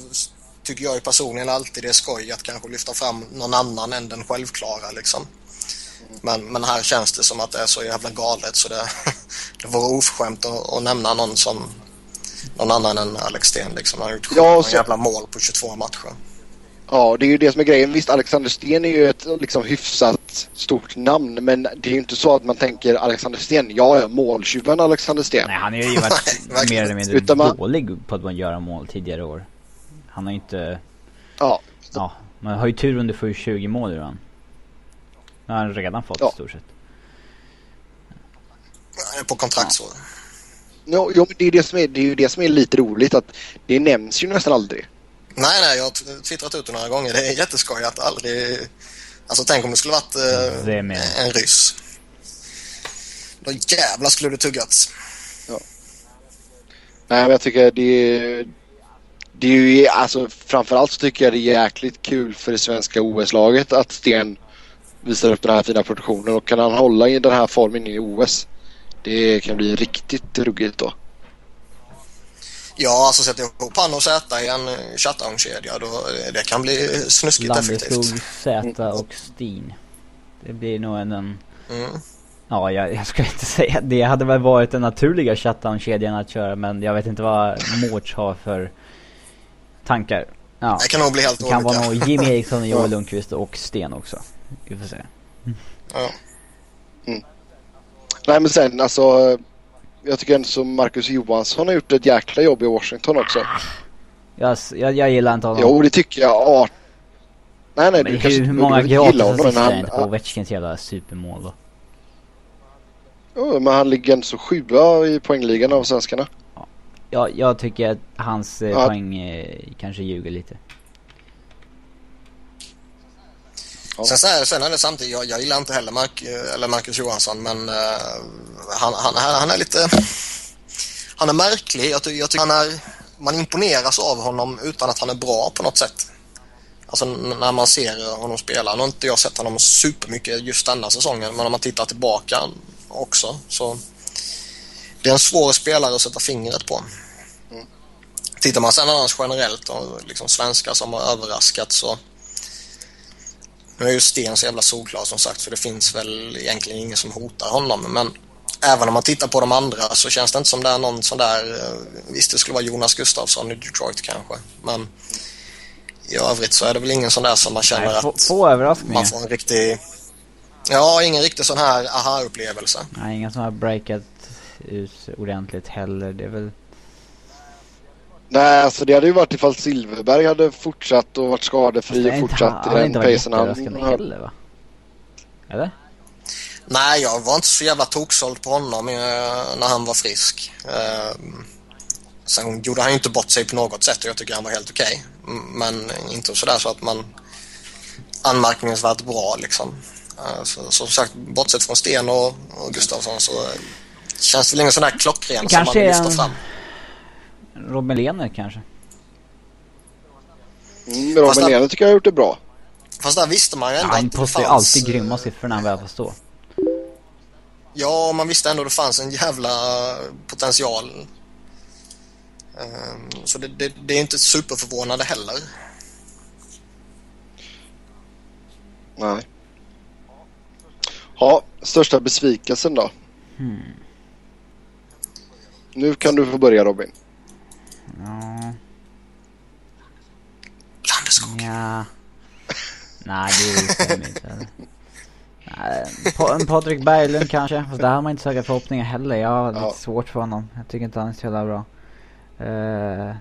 tycker jag ju personligen alltid det är skoj att kanske lyfta fram någon annan än den självklara liksom. Men, men här känns det som att det är så jävla galet så det, [LAUGHS] det vore oförskämt att, att nämna någon som någon annan än Alex Sten liksom. Han har gjort ja, så- jävla mål på 22 matcher. Ja, det är ju det som är grejen. Visst, Alexander Sten är ju ett liksom hyfsat stort namn. Men det är ju inte så att man tänker Alexander Sten. Ja, ja, måltjuven Alexander Sten. Nej, han har ju varit [LAUGHS] mer eller mindre Utan man- dålig på att göra mål tidigare år. Han har ju inte... Ja, Ja, man har ju tur under för 20 mål redan. Nu har han redan fått Ja. i stort sett. Han är På kontraktsår. Jo, jo, men det är, det, som är, det är ju det som är lite roligt att det nämns ju nästan aldrig. Nej, nej, jag har twittrat ut det några gånger. Det är jätteskoj att aldrig... Alltså tänk om det skulle varit eh, Det är med. en ryss. Då jävlar skulle det tuggats. Nej, men jag tycker det är... Det är ju, alltså framförallt så tycker jag det är jäkligt kul för det svenska OS-laget att Sten visar upp den här fina produktionen och kan han hålla i den här formen i OS. Det kan bli riktigt ruggigt då. Ja, alltså sätta ihop han och Z i en eh, shutdown-kedja, då eh, det kan bli snuskigt Landeskog, effektivt. Zäta och Stin. Det blir nog en... en Mm. ja, jag, jag ska inte säga det. hade väl varit den naturliga shutdown-kedjan att köra men jag vet inte vad Mårts har för tankar. Ja, Det kan nog bli helt det kan olika. vara nog Jimmy Eriksson, [LAUGHS] Ja. Joel Lundqvist och Sten också. Vi får se. Ja. Nej men sen alltså. Jag tycker ändå som Marcus Johansson har gjort ett jäkla jobb i Washington också. Jag, jag, jag gillar inte honom. Jo det tycker jag. Ja. Nej nej men du hur, kanske hur många gratis honom men assist är han, det på Ovechkins jävla supermål då? ja, men han ligger ändå så sjua i poängligan av svenskarna. Jag, jag tycker att hans eh, Ja. poäng eh, kanske ljuger lite. Ja. Sen, här, sen är det samtidigt, jag, jag gillar inte heller Mark, eh, eller Marcus Johansson men eh, han, han, han, är lite... Han är märklig. Jag, jag tycker han är... Man imponeras av honom utan att han är bra på något sätt. Alltså när man ser honom spela. Nu har inte jag sett honom supermycket just denna säsongen men om man tittar tillbaka också så... Det är en svår spelare att sätta fingret på. Tittar man sen annars generellt och liksom svenskar som har överraskat så... Nu är ju Sten så jävla solklar som sagt för det finns väl egentligen ingen som hotar honom men även om man tittar på de andra så känns det inte som det är någon sån där eh, visst det skulle vara Jonas Gustafsson i Detroit kanske men i övrigt så är det väl ingen sån där som man känner Nej, få, att få man får en riktig ja ingen riktig sån här aha-upplevelse. Nej, inga som har breakat ut ordentligt heller. Det är väl... Nej alltså det hade ju varit ifall Silverberg hade fortsatt och varit skadefri och fortsatt han i den pacen han har. heller va? Eller? Nej, jag var inte så jävla toksåld på honom eh, när han var frisk. Eh, sen gjorde han ju inte bort sig på något sätt och jag tycker han var helt okej. M- Men inte sådär så att man anmärkningsvärt bra liksom. Eh, så, som sagt, bortsett från Sten och, och Gustafsson så känns det väl ingen sån där klockren som man vill lyfta en- fram. Robin Lehner kanske? Mm, Robin han- Lehner tycker jag har gjort det bra. Fast där visste man ju Ja, ändå han att det postar ju fanns, alltid eh, grymma siffror när han väl får stå. Ja, man visste ändå att det fanns en jävla potential. Ehm, Så det, det, det är inte superförvånande heller. Nej. Ja, största besvikelsen då? Hmm. Nu kan du få börja Robin. Ja, Landeskog. ja. Nej, det stämmer inte. Nej, Patrik Berglund kanske. Fast där har man inte så höga förhoppningar heller. Jag har lite Ja. svårt för honom. Jag tycker inte han är så jävla bra. Eh,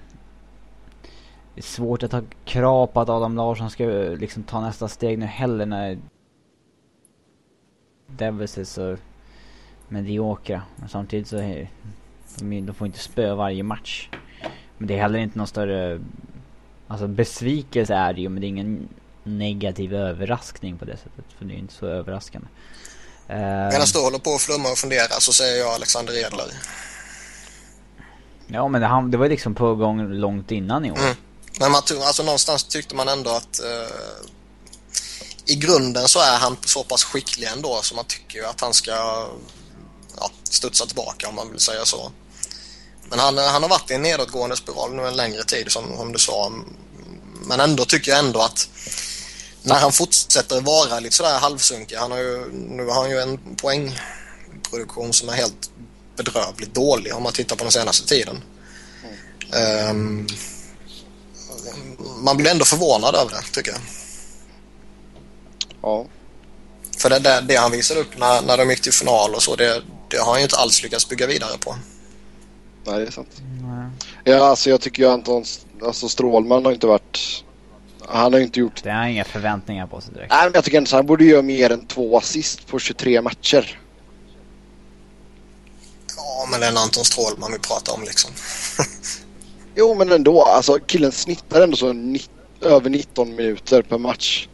det är svårt att ha krav på att Adam Larsson ska eh, liksom ta nästa steg nu heller när Devils är så mediokra. Men samtidigt så de, de får inte spö varje match. Men det är heller inte någon större Alltså besvikelse är det ju men det är ingen negativ överraskning på det sättet. För det är ju inte så överraskande. Eh, Medan du håller på och flummar och funderar så säger jag Alexander Edler. ja men det, han, det var ju liksom på gång långt innan i år. Mm. Men man, alltså, någonstans tyckte man ändå att uh, i grunden så är han så pass skicklig ändå så man tycker ju att han ska ja, studsa tillbaka om man vill säga så. Men han, han har varit i en nedåtgående spiral nu en längre tid som, som du sa. Men ändå tycker jag ändå att när han fortsätter vara lite sådär halvsunkig. Han har ju, nu har han ju en poängproduktion som är helt bedrövligt dålig om man tittar på den senaste tiden. Mm. Um, man blir ändå förvånad över det tycker jag. Ja. För det, det, det han visade upp när, när de gick till final och så, det, det har han ju inte alls lyckats bygga vidare på. Nej, det är sant. Nej. Ja, alltså jag tycker ju Anton alltså Strålman har inte varit... Han har inte gjort... Det har inga förväntningar på sig direkt. Nej, men jag tycker inte så. Han borde göra mer än två assist på 23 matcher. Ja, men det är en Anton Strålman vi pratar om liksom. [LAUGHS] jo, men ändå. Alltså killen snittar ändå så över 19 minuter per match.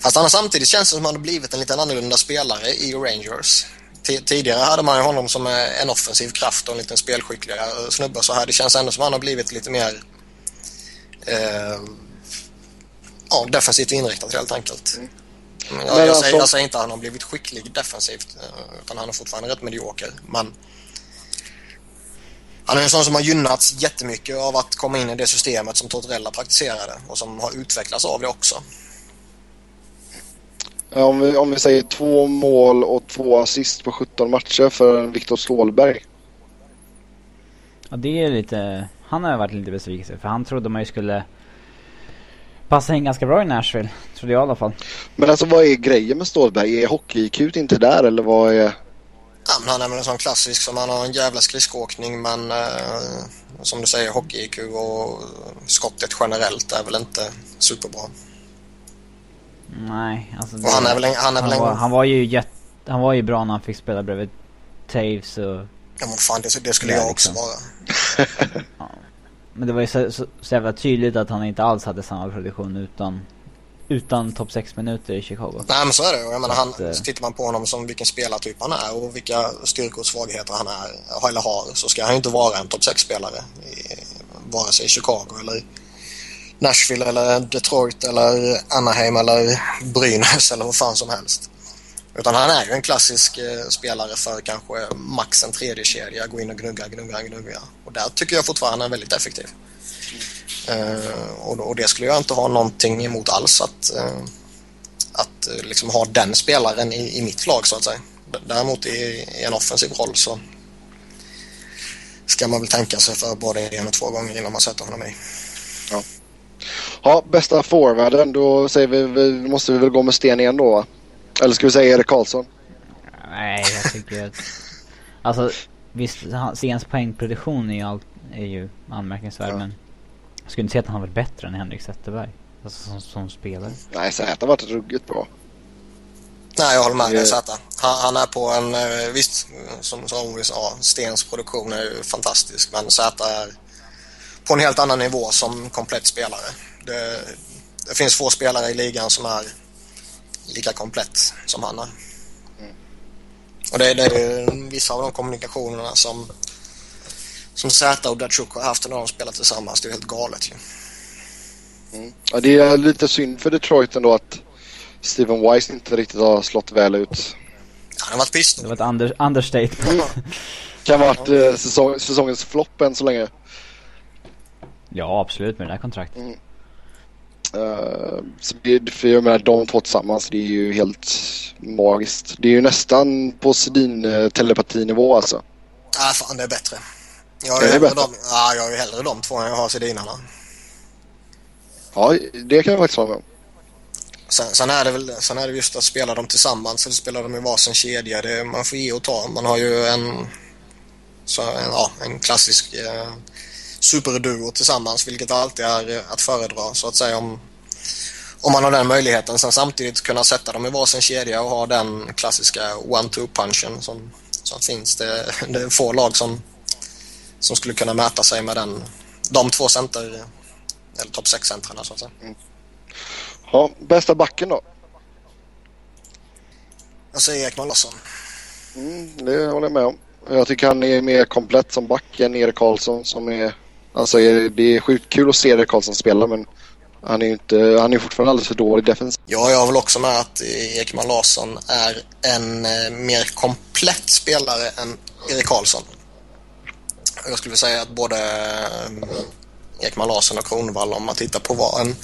Fast han samtidigt känns som att han har blivit en lite annorlunda spelare i Rangers. Tidigare hade man ju honom som en offensiv kraft och en liten spelskickligare snubbe så här. Det känns ändå som att han har blivit lite mer eh, ja, defensivt inriktad helt enkelt. Mm. Jag, jag, alltså... säger, jag, säger, inte att han har blivit skicklig defensivt eh, utan han är fortfarande rätt medioker. Men han är en sån som har gynnats jättemycket av att komma in i det systemet som Tortorella praktiserade och som har utvecklats av det också. Om vi, om vi säger två mål och två assist på 17 matcher för Viktor Stålberg. Ja det är lite, han har varit lite besviken för han trodde man ju skulle passa in ganska bra i Nashville. Trodde jag i alla fall. Men alltså vad är grejen med Stålberg? Är hockey-IQ inte där eller vad är... Ja, men han är väl en sån klassisk som han har en jävla skridskoåkning men eh, som du säger hockey-IQ och skottet generellt är väl inte superbra. Nej, alltså det, han är väl en, han, är väl han, var, han var ju jätte, han var ju bra när han fick spela bredvid Taves och... Ja men fan det, det skulle jag också liksom. vara. [LAUGHS] ja. Men det var ju så, så, så jävla tydligt att han inte alls hade samma produktion utan utan topp 6 minuter i Chicago. Nej men så är det. Jag menar, han, att, så tittar man på honom som vilken spelartyp han är och vilka styrkor och svagheter han är eller har så ska han ju inte vara en topp 6-spelare vare sig i Chicago eller Nashville eller Detroit eller Anaheim eller Brynäs eller vad fan som helst. Utan han är ju en klassisk eh, spelare för kanske max en tredje kedja gå in och gnugga, gnugga, gnugga. Och där tycker jag fortfarande han är väldigt effektiv. Eh, och, och, det skulle jag inte ha någonting emot alls att, eh, att eh, liksom ha den spelaren i, i mitt lag så att säga. Däremot i, i en offensiv roll så ska man väl tänka sig för både en och två gånger innan man sätter honom i. Ja. Ja, bästa forwarden. Då säger vi, vi, måste vi väl gå med Sten igen då va? Eller ska vi säga Erik Karlsson? Nej, jag tycker att... Alltså visst, Stens poängproduktion är ju, all, är ju anmärkningsvärd ja. men... Jag skulle inte säga att han var bättre än Henrik Zetterberg. Alltså som, som spelare. Nej, Zäta har varit ruggigt bra. Nej, jag håller med dig Zäta. Han, han, är på en... Eh, visst, som, som vi sa, Stens produktion är ju fantastisk men Zäta är på en helt annan nivå som komplett spelare. Det, det finns få spelare i ligan som är lika komplett som han är. Mm. Och det, det är vissa av de kommunikationerna som som Zäta och Datsjuk har haft när de spelat tillsammans. Det är helt galet ju. Mm. Ja, det är lite synd för Detroit ändå att Steven Weiss inte riktigt har slått väl ut. Han har varit pissed. Det var ett under, understatement. Mm. [LAUGHS] kan ha varit eh, säsong, säsongens flopp än så länge. Ja, absolut med det här kontraktet. Mm. Uh, så det, för jag menar de två tillsammans det är ju helt magiskt. Det är ju nästan på Sedin-telepatinivå alltså. Ja, fan det är bättre. Jag är, är bättre? De, ja, jag är hellre de två än jag har Sedinarna. Ja, det kan jag faktiskt hålla med om. Sen, sen, är det väl sen är det just att spela dem tillsammans eller spela dem i varsin kedja. Det, man får ge och ta. Man har ju en, så, en, ja, en klassisk eh, superduo tillsammans vilket alltid är att föredra så att säga om, om man har den möjligheten. Sen samtidigt kunna sätta dem i varsin kedja och ha den klassiska one-two punchen som, som finns. Det, det är få lag som, som skulle kunna mäta sig med den, de två center, eller topp 6-centrarna så att säga. Mm. Ja, bästa backen då? Jag säger Ekman Larsson. Mm, det håller jag med om. Jag tycker han är mer komplett som back än Erik Karlsson som är Alltså eh, det är sjukt kul att se Erik Karlsson spela men han är ju inte, han är fortfarande alldeles för dålig defensivt. Ja, jag har väl också med att Ekman Larsson är en eh, mer komplett spelare än Erik Karlsson. Jag skulle säga att både eh, Ekman Larsson och Kronvall, om man tittar på vad en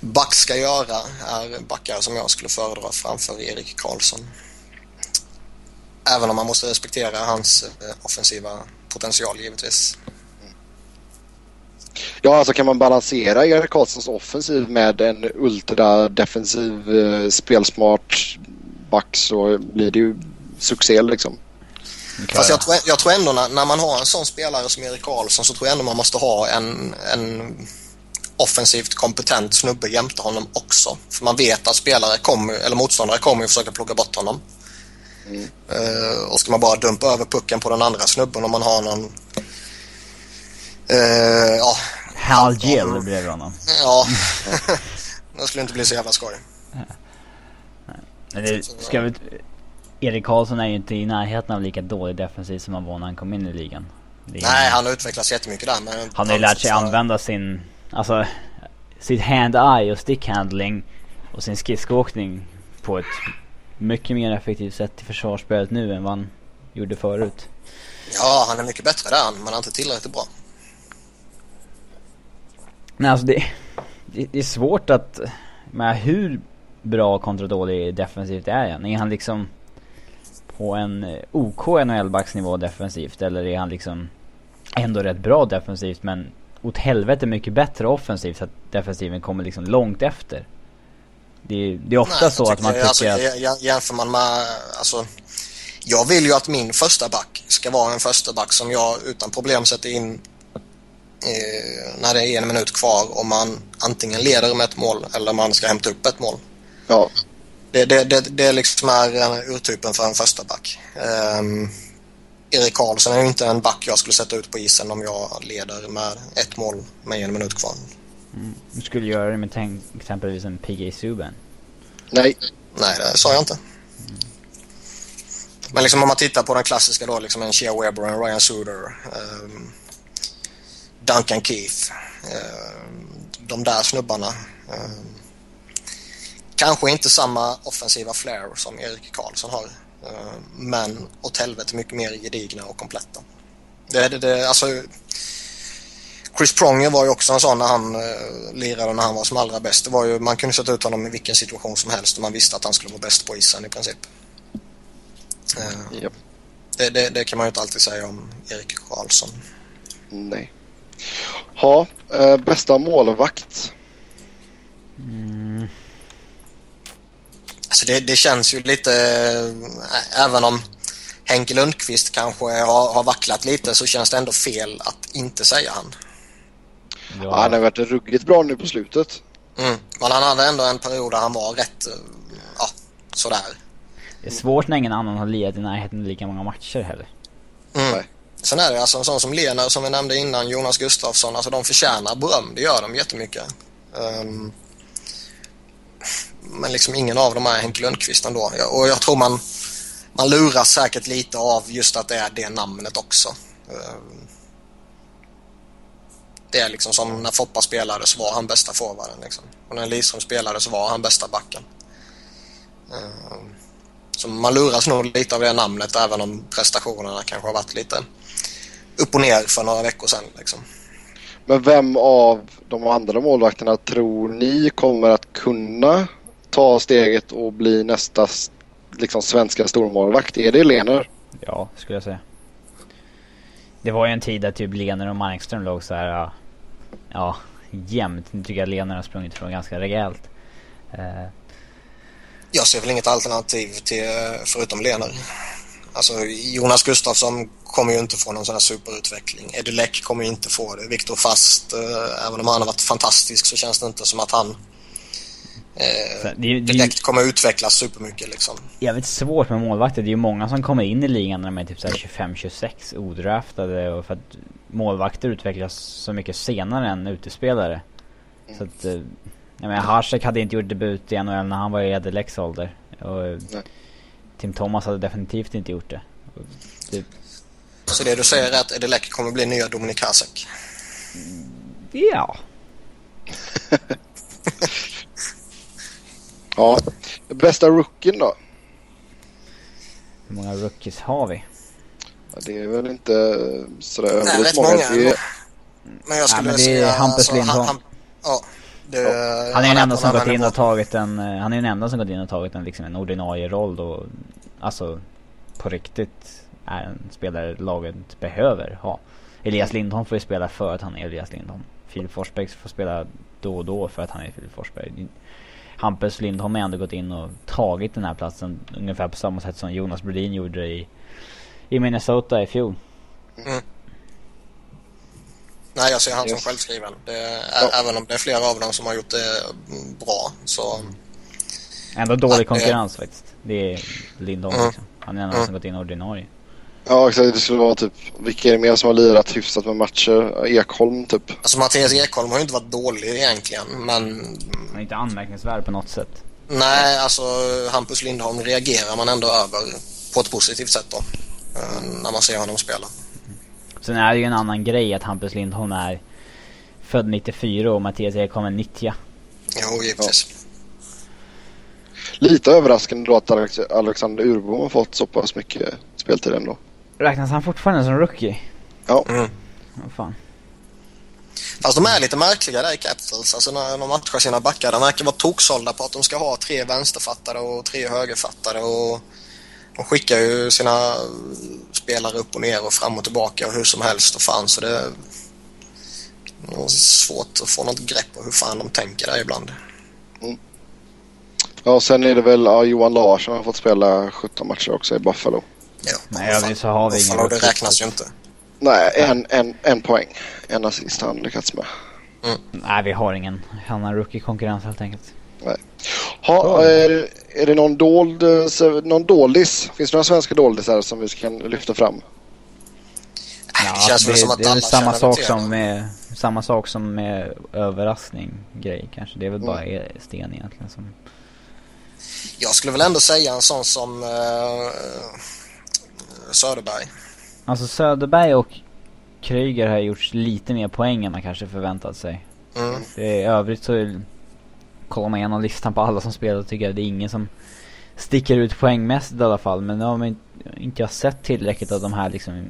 back ska göra, är backar som jag skulle föredra framför Erik Karlsson. Även om man måste respektera hans offensiva potential givetvis. Ja, alltså kan man balansera Erik Karlssons offensiv med en ultradefensiv eh, spelsmart back så blir det ju succé liksom. Fast jag tror, jag tror ändå när, när, man har en sån spelare som Erik Karlsson så tror jag ändå man måste ha en, en offensivt kompetent snubbe jämte honom också. För man vet att spelare kommer, eller motståndare kommer att försöka plocka bort honom. Mm. Uh, och ska man bara dumpa över pucken på den andra snubben om man har någon Uh, ja. Hal Gill bredvid honom. Ja. [LAUGHS] det skulle inte bli så jävla skoj. Men det ska vi... Erik Karlsson är ju inte i närheten av lika dålig defensiv som han var när han kom in i ligan. Nej, han har utvecklats jättemycket där. Men han har ju lärt sig för... använda sin... Alltså... Sitt hand-eye och stick-handling och sin skridskoåkning på ett mycket mer effektivt sätt i försvarsspelet nu än vad han gjorde förut. Ja, han är mycket bättre där, men han är inte tillräckligt bra. Nej, alltså det, det, det är svårt att... Men hur bra kontra dålig defensivt är han? Är han liksom på en eh, OK NHL-backsnivå defensivt? Eller är han liksom ändå rätt bra defensivt men åt helvete mycket bättre offensivt så att defensiven kommer liksom långt efter? Det, det är ofta Nej, så att man tycker alltså, att... Jämför man med... Alltså, jag vill ju att min första back ska vara en första back som jag utan problem sätter in när det är en minut kvar och man antingen leder med ett mål eller man ska hämta upp ett mål. Ja. Det, det, det, det liksom är urtypen för en första back. Um, Erik Karlsson är ju inte en back jag skulle sätta ut på isen om jag leder med ett mål med en minut kvar. Mm. Du skulle göra det med tänk, exempelvis en PG Subban? Nej. Nej, det sa jag inte. Mm. Men liksom om man tittar på den klassiska då, liksom en Shea Weber och en Ryan Suder. Um, Duncan Keith. Eh, de där snubbarna. Eh, kanske inte samma offensiva flair som Erik Karlsson har. Eh, men åt helvete mycket mer gedigna och kompletta. Det, det, det, alltså, Chris Pronger var ju också en sån när han lirade när han var som allra bäst. Det var ju, man kunde sätta ut honom i vilken situation som helst och man visste att han skulle vara bäst på isen i princip. Yep. det, det, det, kan man ju inte alltid säga om Erik Karlsson. Nej. Ja, eh, bästa målvakt. Mm. Alltså det, det, känns ju lite, äh, även om Henke Lundqvist kanske har, har vacklat lite så känns det ändå fel att inte säga han. Ja. han har varit ruggigt bra nu på slutet. Mm. Men han hade ändå en period där han var rätt, eh, ja, sådär. Det är svårt när ingen annan har lirat i närheten lika många matcher heller. Mm. Sen är det alltså en sån som Lena, som vi nämnde innan, Jonas Gustafsson, alltså de förtjänar beröm, det gör de jättemycket. Um, men liksom ingen av dem är Henke Lundqvist ändå. Och jag tror man, man luras säkert lite av just att det är det namnet också. Um, det är liksom som när Foppa spelade så var han bästa forwarden. Liksom. Och när Lidström spelade så var han bästa backen. Um, så man luras nog lite av det namnet även om prestationerna kanske har varit lite upp och ner för några veckor sedan. Liksom. Men vem av de andra målvakterna tror ni kommer att kunna ta steget och bli nästa liksom, svenska stormålvakt? Är det Lener? Ja, skulle jag säga. Det var ju en tid där typ Lener och Markström låg så här, ja, jämnt. Nu tycker jag Lener har sprungit ifrån ganska rejält. Uh. Jag ser väl inget alternativ till, förutom Lener. Alltså Jonas Gustafsson kommer ju inte få någon sån här superutveckling. Eddie Leck kommer ju inte få det. Viktor Fast, eh, även om han har varit fantastisk så känns det inte som att han eh, det, direkt kommer utvecklas supermycket liksom. Jävligt svårt med målvakter. Det är ju många som kommer in i ligan när de är typ 25-26 odraftade och för att målvakter utvecklas så mycket senare än utespelare. Mm. Så att, eh, jag menar Hasek hade inte gjort debut i NHL när han var i Eddie Lecks ålder. Och, Nej. Tim Thomas hade definitivt inte gjort det. det... Så det du säger är att Edelec kommer bli nya Dominik Hasek? Ja. [LAUGHS] Ja. Bästa rookien då? Hur många rookies har vi? Ja, det är väl inte sådär Nej, överdrivet många. många. Det är, Men jag skulle men det är säga... Hampus Lindholm. han, ja, det, Han är den enda som gått in och tagit en, eh, han är den enda som gått in och tagit en, liksom en ordinarie roll då. Alltså på riktigt är en spelare laget behöver ha. Elias Lindholm får ju spela för att han är Elias Lindholm. Filip Forsberg får spela då och då för att han är Filip Forsberg. Hampus Lindholm har ändå gått in och tagit den här platsen ungefär på samma sätt som Jonas Brodin gjorde i, i Minnesota i fjol. Nej, jag ser han som Yes. självskriven. Det är, Ja. Även om det är flera av dem som har gjort det bra så... Ändå dålig det- konkurrens faktiskt. Det är Lindholm Mm. liksom. Han är den enda Mm. som gått in ordinarie. ja exakt. Det skulle vara typ, vilka är det mer som har lirat hyfsat med matcher? Ekholm typ. Alltså Mattias Ekholm har ju inte varit dålig egentligen men... Han är inte anmärkningsvärd på något sätt. Nej, alltså Hampus Lindholm reagerar man ändå över på ett positivt sätt då. eh, När man ser honom spela. Sen är det ju en annan grej att Hampus Lindholm är född 94 och Mattias Ekholm är 90. Jo, givetvis. Lite överraskande då att Alex Alexander Urbom har fått så pass mycket speltid ändå. Räknas han fortfarande som rookie? Mm. Vad fan. Fast de är lite märkliga där i Capitals. Alltså när de matchar sina backar. De verkar vara toksålda på att de ska ha tre vänsterfattare och tre högerfattare. Och de skickar ju sina spelare upp och ner och fram och tillbaka och hur som helst och fan så det är nog svårt att få något grepp på hur fan de tänker där ibland. Ja, sen är det väl ja, Johan Larsson har fått spela 17 matcher också i Buffalo. Ja, Nej, övrigt så har vi ingen Buffalo, det räknas ju inte. Nej, en, en, en poäng. En assist har han lyckats med. Nej, vi har ingen annan rookie-konkurrens helt enkelt. Ha, är, är det någon dold, eh, någon doldis? Finns det några svenska doldisar som vi kan lyfta fram? det känns väl som att det är samma sak som det. med Samma sak som med överraskning grej kanske. Det är väl Mm. bara e- Sten egentligen som... Jag skulle väl ändå säga en sån som uh, Söderberg. Alltså Söderberg och Kryger har gjort lite mer poäng än man kanske förväntat sig. Mm. Det är, I övrigt så kollar man igenom listan på alla som spelar och tycker jag det är ingen som sticker ut poängmässigt i alla fall. Men nu har man inte, jag sett tillräckligt av de här liksom.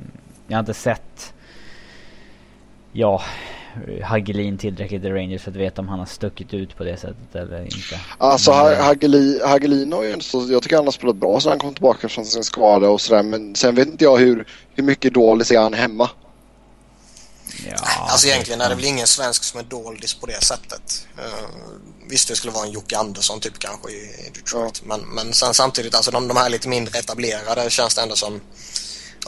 Jag har inte sett Ja Hagelin tillräckligt i Rangers för att veta om han har stuckit ut på det sättet eller inte. Alltså Men, eh, Hagelin, Hagelin har ju inte så, jag tycker han har spelat bra sen han kom tillbaka från sin skada och sådär. Men sen vet inte jag hur, hur mycket doldis är han hemma. Ja, alltså egentligen är det väl ingen svensk som är doldis på det sättet. Uh, visst det skulle vara en Jocke Andersson typ kanske i, i Detroit. Men, men sen samtidigt alltså de, de här lite mindre etablerade känns det ändå som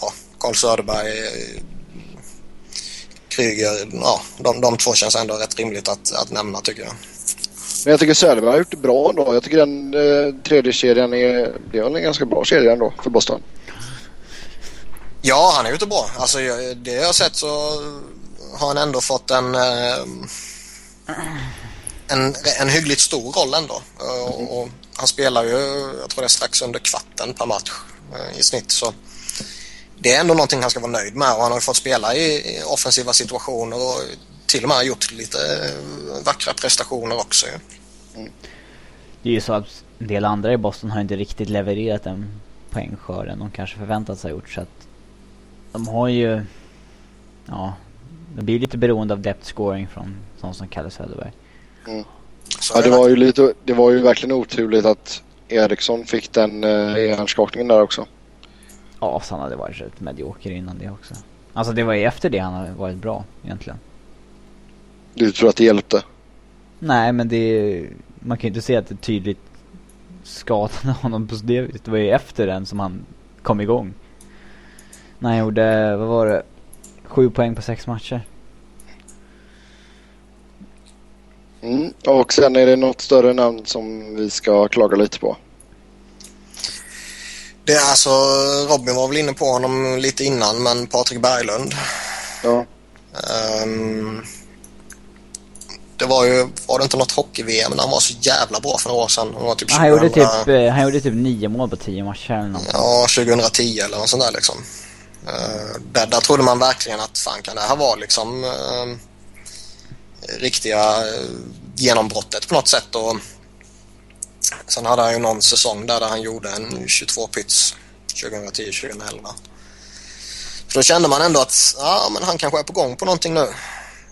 ja, Carl Söderberg, eh, Kryger, ja de, de två känns ändå rätt rimligt att, att nämna tycker jag. Men jag tycker Söderberg har gjort det bra ändå. Jag tycker den eh, tredje kedjan är, det är en ganska bra kedja ändå för Boston. Ja, han är ute bra. Alltså, det jag har sett så har han ändå fått en, eh, en, en hyggligt stor roll ändå. Och, och han spelar ju, jag tror det är strax under kvarten per match eh, i snitt. Så det är ändå någonting han ska vara nöjd med och han har ju fått spela i, offensiva situationer och till och med gjort lite eh, vackra prestationer också. ju. Det är ju så att en del andra i Boston har inte riktigt levererat den poängskörden de kanske förväntat sig ha gjort så att de har ju ja det blir lite beroende av depth scoring från sån som Kalle Söderberg. Så Ja, det var ju lite, det var ju verkligen oturligt att Eriksson fick den eh, hjärnskakningen där också. Ja, så han hade varit rätt medioker innan det också. Alltså det var ju efter det han hade varit bra egentligen. Du tror att det hjälpte? Nej men det man kan ju inte säga att det tydligt skadade [LAUGHS] honom på det viset. Det var ju efter den som han kom igång. När han gjorde, vad var det? Sju poäng på sex matcher. Mm. Och sen är det något större namn som vi ska klaga lite på. Det är alltså, Robin var väl inne på honom lite innan men Patrik Berglund. Ja. Ehm, det var ju, var det inte något hockey-VM när han var så jävla bra för några år sedan? Han, var typ Han gjorde 2000 typ, eh, han gjorde typ nio mål på tio matcher eller något. Ja, 2010 eller något sånt där liksom. Uh, där, där trodde man verkligen att fan kan det här vara liksom uh, riktiga uh, genombrottet på något sätt. Och sen hade han ju någon säsong där, där han gjorde en 22 pyts 2010-2011. Så då kände man ändå att ja, men han kanske är på gång på någonting nu.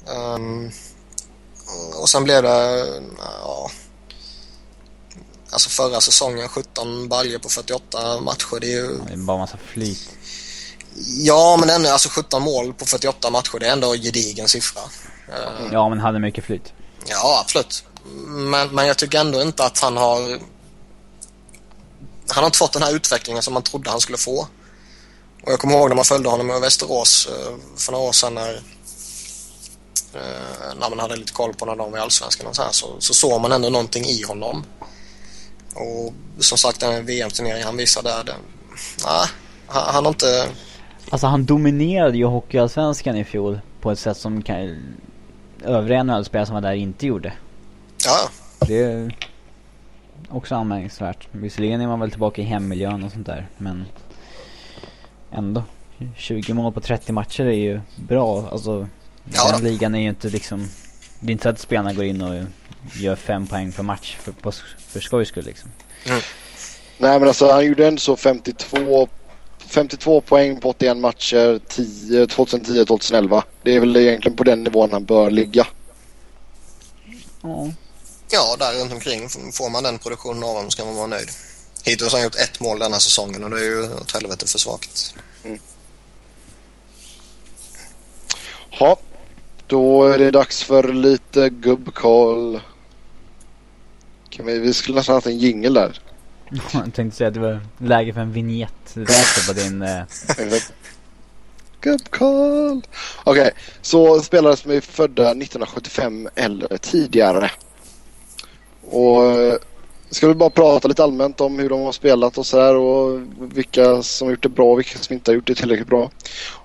Um, och sen blev det ja, Alltså förra säsongen 17 baljer på 48 matcher. Det är ju... Det är bara massa flyt. Ja, men ändå, alltså 17 mål på 48 matcher, det är ändå en gedigen siffra. Uh, ja, men hade mycket flyt. Ja, absolut. Men, men jag tycker ändå inte att han har... Han har inte fått den här utvecklingen som man trodde han skulle få. Och jag kommer ihåg när man följde honom i Västerås uh, för några år sedan när, uh, när man hade lite koll på när de var i Allsvenskan och så, här, så, så såg man ändå någonting i honom. Och som sagt den VM-turnering han visade där, den, nej, han, han har inte... Alltså han dominerade ju Hockeyallsvenskan i fjol på ett sätt som kan, övriga NHL-spelare som var där inte gjorde. Ja. Det är också anmärkningsvärt. Visserligen är man väl tillbaka i hemmiljön och sånt där, men ändå. 20 mål på 30 matcher är ju bra. Alltså, ja, den ligan är ju inte liksom... Det är inte så att spelarna går in och gör fem poäng per match för, på, för skojs skull liksom. Mm. Nej men alltså han gjorde ändå så 52 52 poäng på 81 matcher 2010-2011. Det är väl egentligen på den nivån han bör ligga. Ja. Ja, där runt omkring. Får man den produktionen av honom ska man vara nöjd. Hittills har han gjort ett mål denna säsongen och det är ju åt helvete för svagt. Mm. Ja, då är det dags för lite gubbkoll. Kan vi, vi skulle nästan haft en jingel där. [LAUGHS] Jag tänkte säga att det var läge för en vignett på din... Eh... Gubbkoll! Okej, okay, så spelare som är födda 1975 eller tidigare. Och eh, ska vi bara prata lite allmänt om hur de har spelat och sådär och vilka som har gjort det bra och vilka som inte har gjort det tillräckligt bra.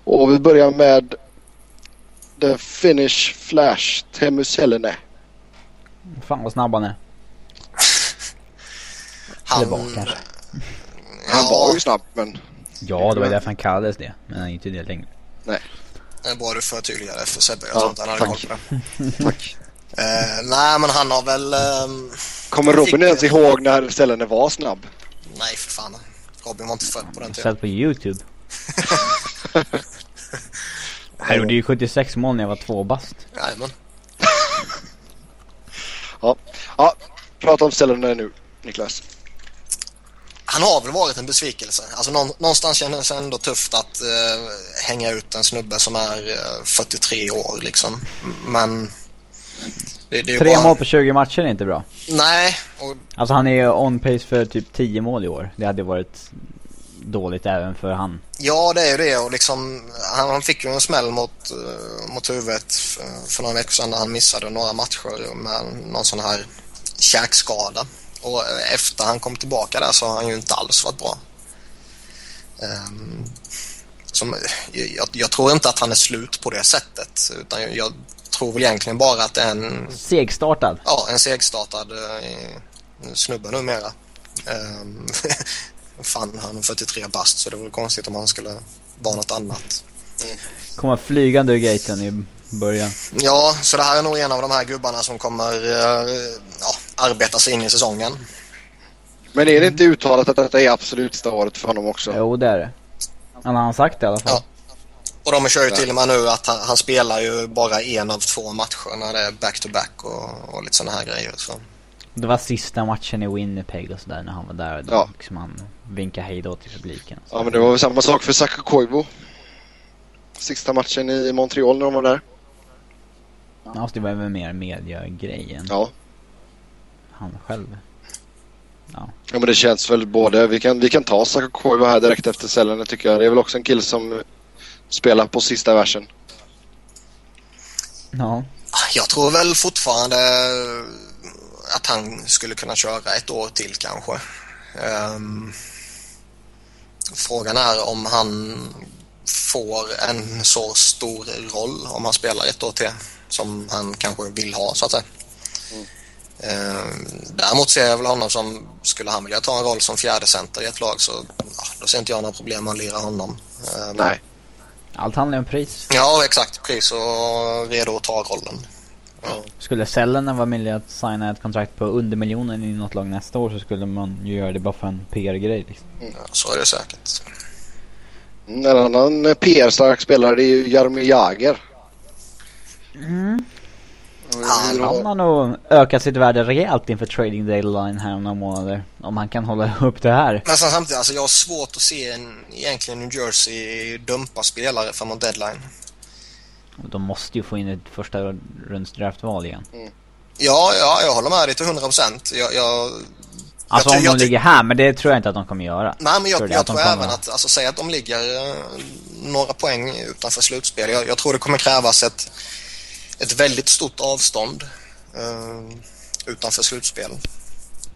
Och vi börjar med The Finnish Flash, Teemu Selänne. Fan vad snabb han är. Han... Eller var kanske. Han var ju snabb men... Ja, det var därför han kallades det. Men han är inte det längre. Nej. Det är bra du förtydligade för Sebbe. Jag ja, tror inte han hade koll på det. [LAUGHS] tack. Uh, nej, men han har väl... Um, Kommer Robin fick... ens ihåg när Stellene var snabb? Nej, för fan. Robin var inte född på den tiden. Sett på YouTube. [LAUGHS] jag gjorde ju 76 mål när jag var två bast. Jajamän. [LAUGHS] ja. ja, prata om Stellene nu, Niklas han har väl varit en besvikelse. Alltså någonstans känns det ändå tufft att uh, hänga ut en snubbe som är eh, 43 år liksom. Men... Det, det Tre bara... mål på 20 matcher är inte bra. Nej. Och... Alltså han är on pace för typ 10 mål i år. Det hade varit dåligt även för han. Ja, det är ju det och liksom han, han fick ju en smäll mot, uh, mot huvudet för, för några veckor sedan när han missade några matcher med någon sån här käkskada. Och efter han kom tillbaka där så har han ju inte alls varit bra. Um, som, jag, jag, tror inte att han är slut på det sättet utan jag, jag tror väl egentligen bara att det är en... Segstartad? Ja, en segstartad uh, snubbe numera. Um, [LAUGHS] fan, han är 43 bast så det vore konstigt om han skulle vara något annat. Mm. Komma flygande ur gaten i början. Ja, så det här är nog en av de här gubbarna som kommer uh, ja, arbeta sig in i säsongen. Men är det inte uttalat att detta är absolut sista året för honom också? Jo, det är det. Han har sagt det i alla fall. Ja. Och de kör ju till och med nu att han, han, spelar ju bara en av två matcher när det är back-to-back -back och, och lite sådana här grejer. Så. Det var sista matchen i Winnipeg och sådär när han var där. Då ja. liksom han vinkade hej då till publiken. Ja, men det var väl samma sak för Saka Koivu. Sista matchen i Montreal när de var där. Ja, det var väl mer media-grejen. Ja han själv. Ja. ja men det känns väl både, vi kan, vi kan ta Sakakoiva här direkt efter cellen tycker jag. Det är väl också en kille som spelar på sista versen. Ja. Jag tror väl fortfarande att han skulle kunna köra ett år till kanske. Um, frågan är om han får en så stor roll om han spelar ett år till som han kanske vill ha så att säga. Mm. Eh, däremot ser jag väl honom som, skulle han vilja ta en roll som fjärde center i ett lag så ja, då ser inte jag några problem med att lira honom. Eh, Nej. Allt handlar om pris. Ja, exakt. Pris och redo att ta rollen. Skulle Sellenen vara villig att signa ett kontrakt på under miljonen i något lag nästa år så skulle man ju göra det bara för en PR-grej liksom. Ja, så är det säkert. En annan PR-stark spelare är ju Jaromir Jagr. Mm. Han har nog ökat sitt värde rejält inför trading deadline här om några månader. Om han kan hålla [LAUGHS] upp det här. Men sen samtidigt, alltså jag har svårt att se en, egentligen New Jersey dumpa spelare framåt deadline. De måste ju få in ett första runds draftval igen. Ja, ja, jag håller med dig till 100 procent. Jag, jag, Alltså ty- om jag de ligger här, men det tror jag inte att de kommer göra. nej, men jag, Tror jag tror kommer- även att, alltså säg att de ligger eh, några poäng utanför slutspel. Jag, jag tror det kommer krävas ett, ett väldigt stort avstånd eh, utanför slutspel.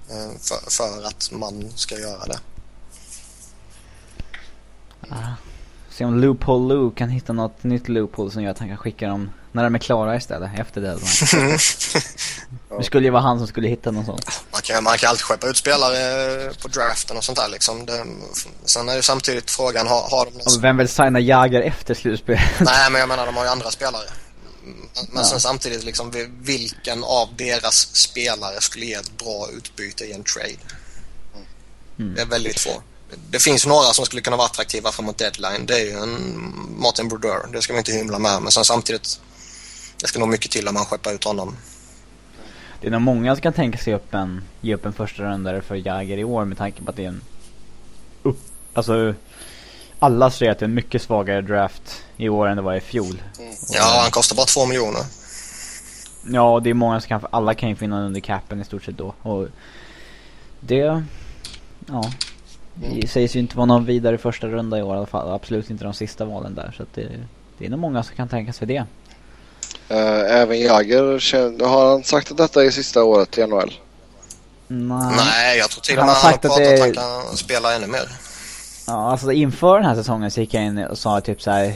eh, för, för att man ska göra det. Se om Loophole Lou kan hitta något nytt loophole som gör att han kan skicka dem när de är klara istället, efter deadline. [LAUGHS] Det skulle ju vara han som skulle hitta någon sån. Man kan, man kan alltid skeppa ut spelare på draften och sånt där liksom. Det, sen är ju samtidigt frågan, har, har de någon vem vill signa Jagr efter slutspel? Nej, men jag menar de har ju andra spelare. Men, men sen samtidigt, liksom, vi- vilken av deras spelare skulle ge ett bra utbyte i en trade? Mm. Det är väldigt få. Det finns några som skulle kunna vara attraktiva framåt deadline. Det är ju en Martin Brodeur. Det ska vi inte hymla med. Men sen samtidigt, det ska nog mycket till om man skeppar ut honom. Det är nog många som kan tänka sig upp en, ge upp en första rundare för Jagr i år med tanke på att det är en upp, alltså alla säger att det är en mycket svagare draft i år än det var i fjol. Ja, han kostar bara två miljoner. Ja, det är många som kan, alla kan ju finna under capen i stort sett då. Och det, ja. Det sägs ju inte vara någon vidare första runda i år i alla fall. Absolut inte de sista valen där. Så att det, det är nog många som kan tänka sig det. Eh, även Jagr, känner- har han sagt att detta är sista året i NHL? Nej. Nej, jag tror till och Han med han har sagt att pratat det- att han kan spela ännu mer. Ja, alltså inför den här säsongen så gick jag in och sa typ så här.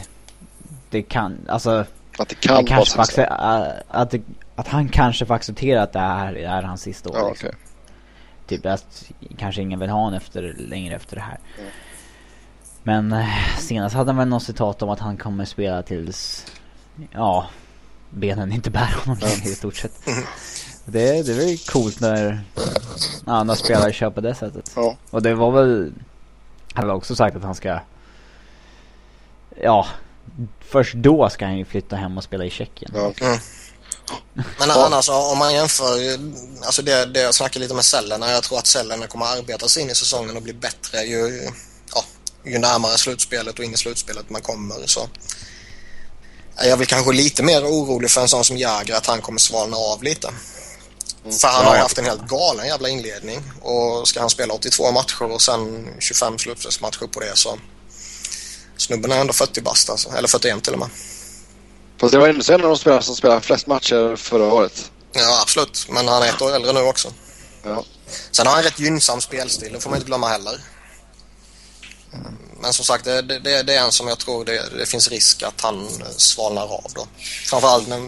Det kan, alltså Att det kan vara acce- äh, att, det, att han kanske får acceptera att det här är hans sista år. Ja, liksom. okej. Typ att kanske ingen vill ha honom efter, längre efter det här. Mm. Men eh, senast hade han väl något citat om att han kommer spela tills, ja, benen inte bär honom längre i stort sett. [LAUGHS] Det, det är väl coolt när, ja, när spelare kör på det sättet. Ja. Och det var väl, han har också sagt att han ska, ja, först då ska han ju flytta hem och spela i Tjeckien. Ja, okej. Men annars om man jämför, alltså det, det jag snackar lite med cellerna, jag tror att cellerna kommer att arbeta sig in i säsongen och bli bättre ju, ja, ju närmare slutspelet och in i slutspelet man kommer. Så. Jag är väl kanske lite mer orolig för en sån som Jäger att han kommer svalna av lite. För han har ju haft en helt galen jävla inledning och ska han spela 82 matcher och sen 25 slutspelsmatcher på det så snubben är ändå 40 bast alltså, eller 41 till och med. Fast det var ändå en av de spelare som spelade flest matcher förra året. Ja absolut, men han är ett år äldre nu också. Ja. Sen har han rätt gynnsam spelstil, det får man inte glömma heller. Men som sagt, det, det, det är en som jag tror det, det finns risk att han svalnar av då. Framförallt när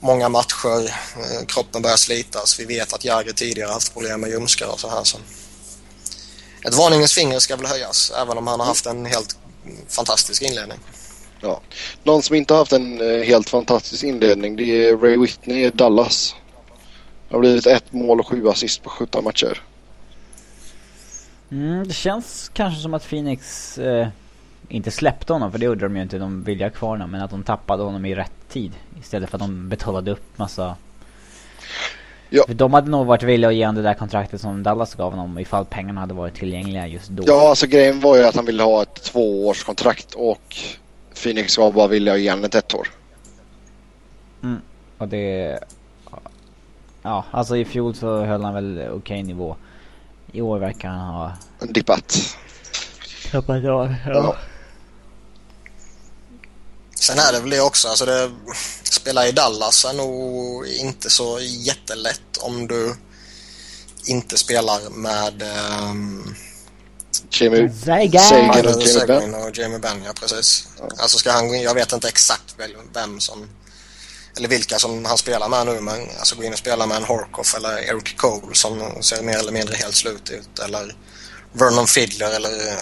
många matcher, eh, kroppen börjar slitas. Vi vet att Jagr tidigare haft problem med ljumskar och så här. Så. Ett varningens finger ska väl höjas, även om han har haft en helt fantastisk inledning. Ja. Någon som inte har haft en eh, helt fantastisk inledning det är Ray Whitney i Dallas. Det har blivit ett mål och sju assist på 17 matcher. Mm, det känns kanske som att Phoenix eh, inte släppte honom, för det gjorde de ju inte. De ville ha kvar honom, men att de tappade honom i rätt tid. Istället för att de betalade upp massa... Ja. För de hade nog varit villiga att ge honom det där kontraktet som Dallas gav honom ifall pengarna hade varit tillgängliga just då. Ja, alltså grejen var ju att han ville ha ett tvåårskontrakt och Phoenix var bara villiga att ge honom ett år. Och det... Ja, alltså i fjol så höll han väl okej nivå. I år verkar han ha Dippat. tappat av. Ja. Sen är det väl det också, alltså det, spela i Dallas är nog inte så jättelätt om du inte spelar med Jamie Zeiger! Zeiger. Michael och Jamie Seguin och Jamie Benn, ja precis. Alltså ska han gå in, jag vet inte exakt vem som, eller vilka som han spelar med nu, men alltså gå in och spela med en Horkoff eller Eric Cole som ser mer eller mindre helt slut ut, eller Vernon Fiddler eller eh,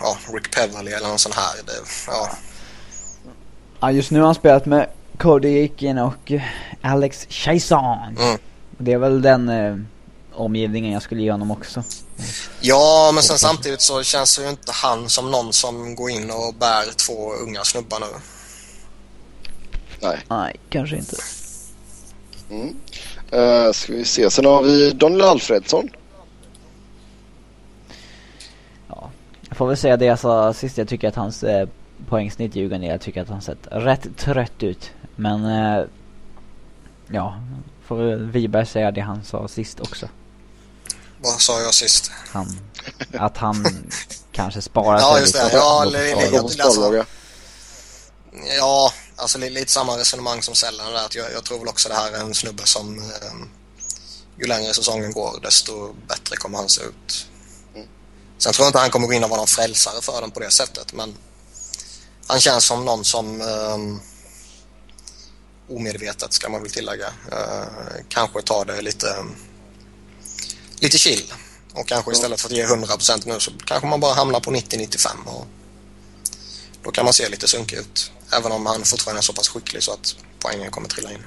ja, Rick Peverly eller någon sån här. Det, ja. Ja, just nu har han spelat med Cody Aiken och Alex Chaison. Mm. Det är väl den eh, omgivningen jag skulle ge honom också. Ja, men sen samtidigt så känns ju inte han som någon som går in och bär två unga snubbar nu. Nej. Nej, kanske inte. Mm. Uh, ska vi se. Sen har vi Daniel Alfredsson. Ja, jag får väl säga det jag sa sist. Jag tycker att hans eh, poängsnitt Djurgården, jag tycker att han sett rätt trött ut. Men eh, ja, får väl Wiberg säga det han sa sist också. Vad sa jag sist? Han, att han [LAUGHS] kanske sparar Ja, sig just lite. det. Ja, eller- eller- sparlaga. Ja, alltså li- lite samma resonemang som Sällan där. Att jag, jag tror väl också det här är en snubbe som eh, ju längre säsongen går desto bättre kommer han se ut. Sen tror jag inte han kommer gå in och vara någon frälsare för dem på det sättet men han känns som någon som eh, omedvetet ska man väl tillägga eh, kanske tar det lite lite chill och kanske istället för att ge 100% nu så kanske man bara hamnar på 90-95 och då kan man se lite sunkig ut. Även om han fortfarande är så pass skicklig så att poängen kommer trilla in.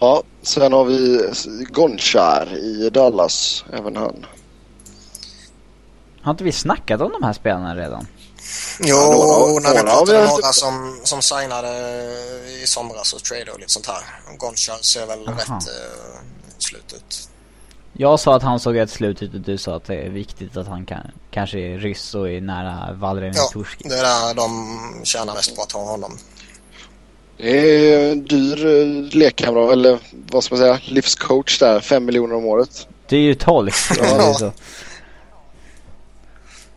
Ja, sen har vi Gonchar i Dallas. Även han. Har inte vi snackat om de här spelarna redan? Jo, Ja, några- när vi pratade haft några som, som signade i somras och trade och lite sånt här. Gonchar ser väl Aha. rätt uh, slut ut. Jag sa att han såg rätt slut ut och du sa att det är viktigt att han kan, kanske är ryss och är nära Valrien Ja, i Torski. det är där de tjänar mest på att ha honom. Det är en dyr eh, lekkamrat, eller vad ska man säga, livscoach där. Fem miljoner om året. Det är ju tolk. Ja,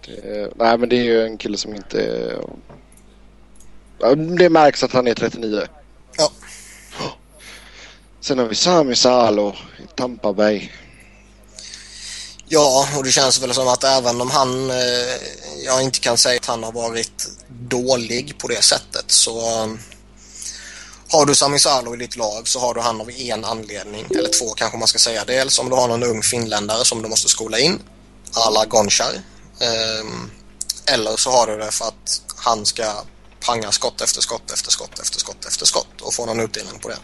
det är- nej men det är ju en kille som inte Det märks att han är 39. Ja. Sen har vi Sami Salo i Tampa Bay. Ja, och det känns väl som att även om han, eh, jag inte kan säga att han har varit dålig på det sättet så eh, har du Sami Salo i ditt lag så har du han av en anledning, eller två kanske man ska säga. Dels om du har någon ung finländare som du måste skola in, alla Gonchar. Ehm, eller så har du det för att han ska panga skott efter skott efter skott efter skott efter skott och få någon utdelning på det.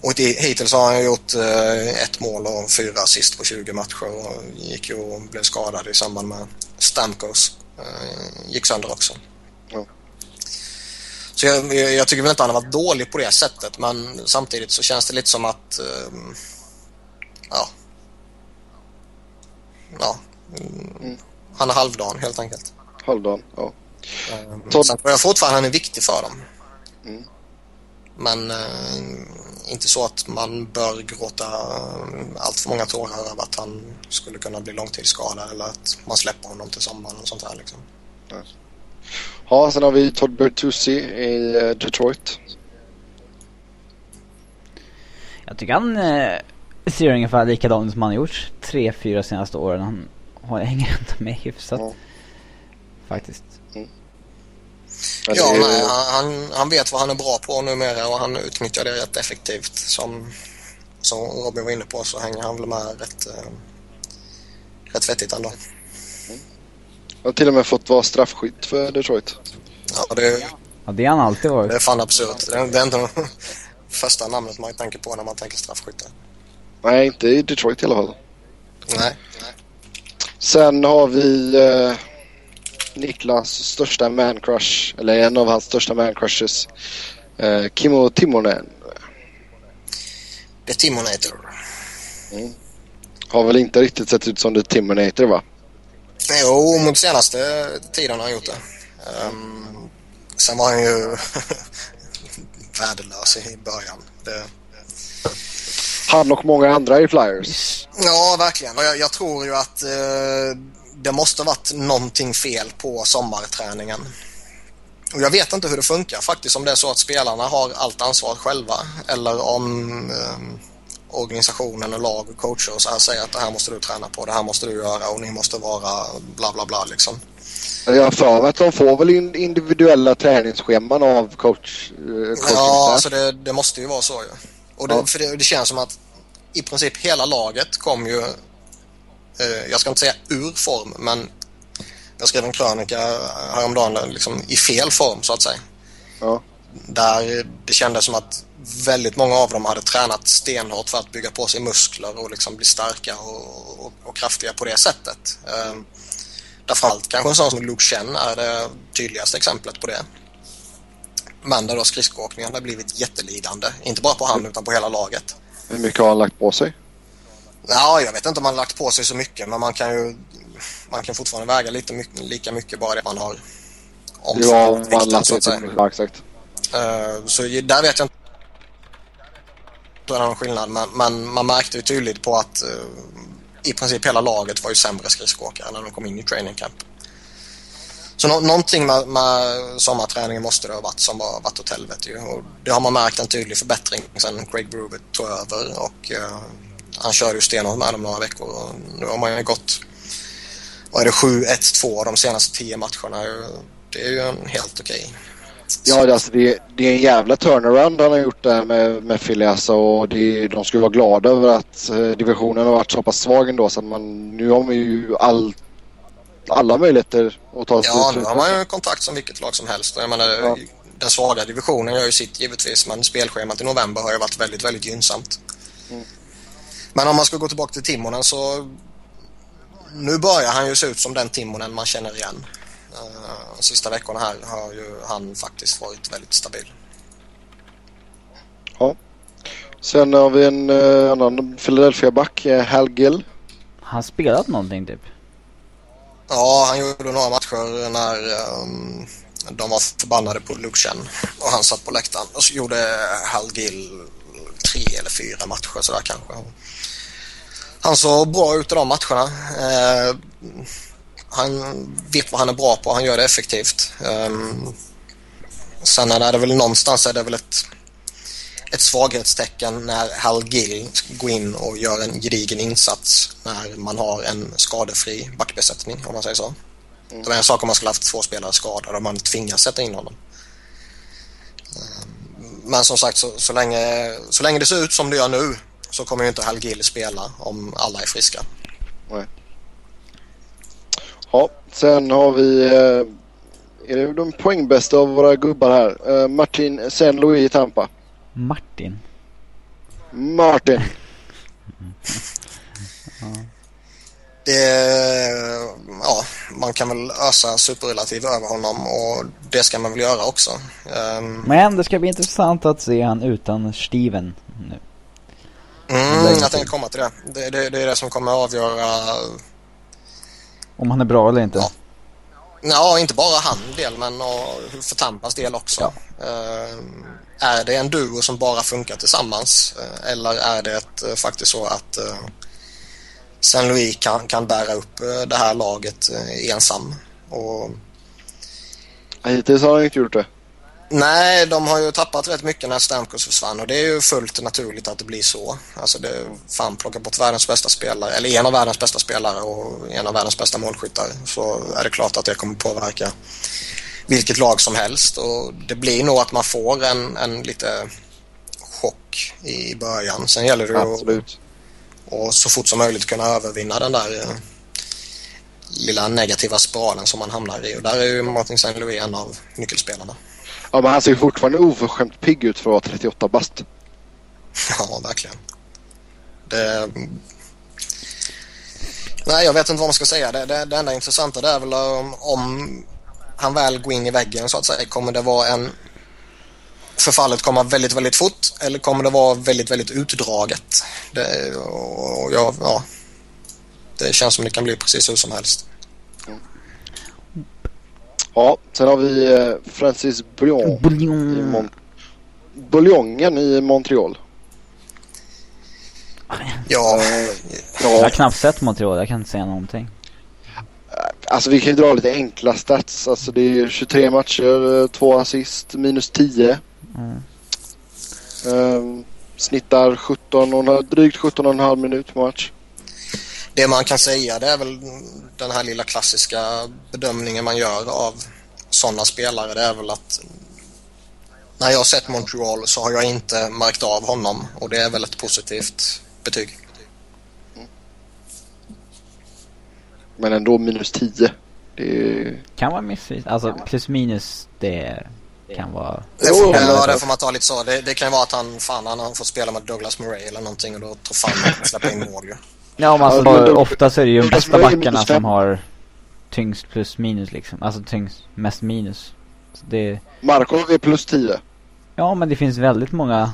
Och hittills har han gjort eh, ett mål och fyra assist på 20 matcher och gick ju och blev skadad i samband med Stamkos. Eh, gick sönder också. Ja. Så jag, jag, tycker väl inte han har varit dålig på det sättet men samtidigt så känns det lite som att eh, ja ja mm, han är halvdan helt enkelt. Halvdan. Ja. Todd- Sen tror jag fortfarande han är viktig för dem. Mm. Men eh, inte så att man bör gråta eh, allt för många tårar över att han skulle kunna bli långtidsskadad eller att man släpper honom till sommaren och sånt här liksom. ja, sen har vi Todd Bertuzzi i eh, Detroit. Jag tycker han eh, ser ungefär likadan ut som han har gjort tre, fyra senaste åren. Han har, hänger ändå [LAUGHS] med hyfsat. Ja. Faktiskt. Men Ja, är- nej, han, han- han vet vad han är bra på numera och han utnyttjar det rätt effektivt. Som, som Robin var inne på så hänger han väl med rätt, eh, rätt vettigt ändå. har till och med fått vara straffskytt för Detroit. Ja, det, Ja, det har han alltid varit. det är fan absurt. Det är, det är inte [LAUGHS] första namnet man tänker på när man tänker straffskytte. Nej, inte i Detroit i alla fall. Nej. Sen har vi eh, Niklas största man crush, eller en av hans största man crushes. Eh, Kimmo Timonen. The Timonator. Har väl inte riktigt sett ut som The Timonator va? Jo, mot senaste tiden har han gjort det. Um, sen var han ju [LAUGHS] värdelös i början. Det, Han och många andra i Flyers. ja, verkligen. Och jag, jag tror ju att eh, det måste varit någonting fel på sommarträningen. Och jag vet inte hur det funkar faktiskt, om det är så att spelarna har allt ansvar själva eller om eh, organisationen och lag och coacher och så här säger att det här måste du träna på, det här måste du göra och ni måste vara bla bla bla liksom. Jag för att de får väl in- individuella träningsscheman av coach, eh, coaching Ja, alltså det, det måste ju vara så ju. Och det, Ja. För det, det känns som att i princip hela laget kom ju, eh, jag ska inte säga ur form, men jag skrev en krönika häromdagen där, liksom, i fel form så att säga. Ja. där det kändes som att väldigt många av dem hade tränat stenhårt för att bygga på sig muskler och liksom bli starka och, och, och kraftiga på det sättet. Eh, därför allt kanske en sån som Luke Chen är det tydligaste exemplet på det. Men där då skridskoåkningen har blivit jättelidande. Inte bara på han utan på hela laget. Hur mycket har han lagt på sig? Ja, jag vet inte om han har lagt på sig så mycket men man kan ju man kan fortfarande väga lite mycket, lika mycket bara det man har omfamnat ja, vikten så att säga. Ja, exakt. Uh, så där vet jag inte det är någon skillnad men, men, man märkte ju tydligt på att uh, i princip hela laget var ju sämre skridskoåkare när de kom in i training camp. Så no någonting med, med sommarträningen måste det ha varit som har varit åt helvete ju. Och det har man märkt en tydlig förbättring sen Craig Brewer tog över och uh, han körde ju stenhårt med dem några veckor och nu har man ju gått vad är det 7-1-2 de senaste tio matcherna. Det är ju en helt okej. Okay. Ja, alltså det, det, är en jävla turnaround han har gjort där med, med Filias och det, de skulle vara glada över att eh, divisionen har varit så pass svag ändå så att man, nu har man ju allt alla möjligheter att ta sig Ja, nu har man ju kontakt som vilket lag som helst. Jag menar, ja. Den svaga divisionen gör ju sitt givetvis men spelschemat i november har ju varit väldigt, väldigt gynnsamt. Mm. Men om man ska gå tillbaka till Timonen så nu börjar han ju se ut som den Timonen man känner igen. Uh, sista veckorna här har ju han faktiskt varit väldigt stabil. Ja. Sen har vi en uh, annan Philadelphia-back, uh, Hal Gill. Han spelat någonting typ? Ja, han gjorde några matcher när um, de var förbannade på Lucian och han satt på läktaren. Och så gjorde Hal Gill tre eller fyra matcher sådär kanske. Han såg bra ut i de matcherna. Uh, han vet vad han är bra på, han gör det effektivt. Um, sen är det väl någonstans är det väl ett, ett svaghetstecken när Hal Gill går in och gör en gedigen insats när man har en skadefri backbesättning om man säger så. Mm. Det är en sak om man skulle haft två spelare skadade och man tvingas sätta in honom. Um, men som sagt så, så, länge, så länge det ser ut som det gör nu så kommer ju inte Hal Gill spela om alla är friska. Nej. Ja, sen har vi... Eh, är det de poängbästa av våra gubbar här? Eh, Martin Saint Louis i Tampa. Martin? Martin. Det, ja, man kan väl ösa superrelativ över honom och det ska man väl göra också. Um, Men det ska bli intressant att se han utan Steven nu. Mm, jag tänkte komma till det. Det, det. det, är det som kommer att avgöra... Om han är bra eller inte? Ja, ja inte bara han del men för Tampas del också. Ja. Uh, är det en duo som bara funkar tillsammans uh, eller är det ett, uh, faktiskt så att uh, Saint Louis kan, kan bära upp det här laget ensam? Och... Hittills har han inte gjort det. Nej, de har ju tappat rätt mycket när Stamkos försvann och det är ju fullt naturligt att det blir så. Alltså det fan plocka bort världens bästa spelare, eller en av världens bästa spelare och en av världens bästa målskyttar så är det klart att det kommer påverka vilket lag som helst och det blir nog att man får en, en lite chock i början. Sen gäller det Absolut. att och så fort som möjligt kunna övervinna den där eh, lilla negativa spiralen som man hamnar i och där är ju Martin Saint Louis en av nyckelspelarna. Ja, men han ser fortfarande oförskämt pigg ut för att vara 38 bast. Ja, verkligen. Det... Nej, jag vet inte vad man ska säga. Det, det, det enda intressanta det är väl om, om han väl går in i väggen så att säga. Kommer det vara en... Förfallet komma väldigt, väldigt fort eller kommer det vara väldigt, väldigt utdraget? Det, och, ja, ja, det känns som det kan bli precis hur som helst. Ja, sen har vi eh, Francis Bouillon. Bouillon. I Mon Bouljongen i Montreal. Ja. Uh, ja. Jag har knappt sett Montreal, jag kan inte säga någonting. Alltså vi kan ju dra lite enkla stats. Alltså det är 23 matcher, eh, två assist, minus 10. Mm. Uh, snittar 17 drygt 17,5 minut per match. Det man kan säga det är väl den här lilla klassiska bedömningen man gör av sådana spelare. Det är väl att när jag har sett Montreal så har jag inte märkt av honom och det är väl ett positivt betyg. Men ändå minus 10. Det kan vara missvisande. Alltså plus minus det kan vara... Det får, ja, det får man ta lite så. Det, det kan ju vara att han, fan, han har fått spela med Douglas Murray eller någonting och då tror fan han släppa in mål ju. Ja, men alltså, Ja, då- ofta så är det ju de bästa backarna som har tyngst plus minus liksom. Alltså tyngst, mest minus. Så det, Markov är plus 10. ja, men det finns väldigt många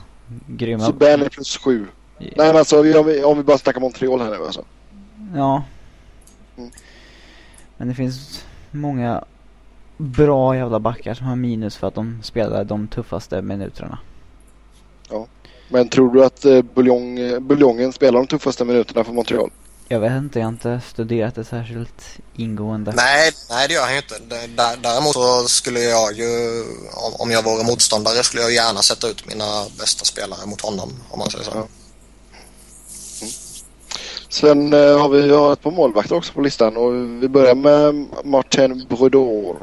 grymma... Subban är plus 7. Nej men alltså om vi, om vi bara snackar Montreal här nu alltså. Ja. Mm. Men det finns många bra jävla backar som har minus för att de spelar de tuffaste minuterna. Men tror du att eh, Buljong, eh, Buljongen spelar de tuffaste minuterna för Montreal? Jag vet inte, jag har inte studerat det särskilt ingående. Nej, nej det gör han ju inte. Däremot så skulle jag ju, om- jag vore motståndare, skulle jag gärna sätta ut mina bästa spelare mot honom. Om man säger så. Ja. Sen eh, har vi har ett par målvakter också på listan och vi börjar med Martin Brodeur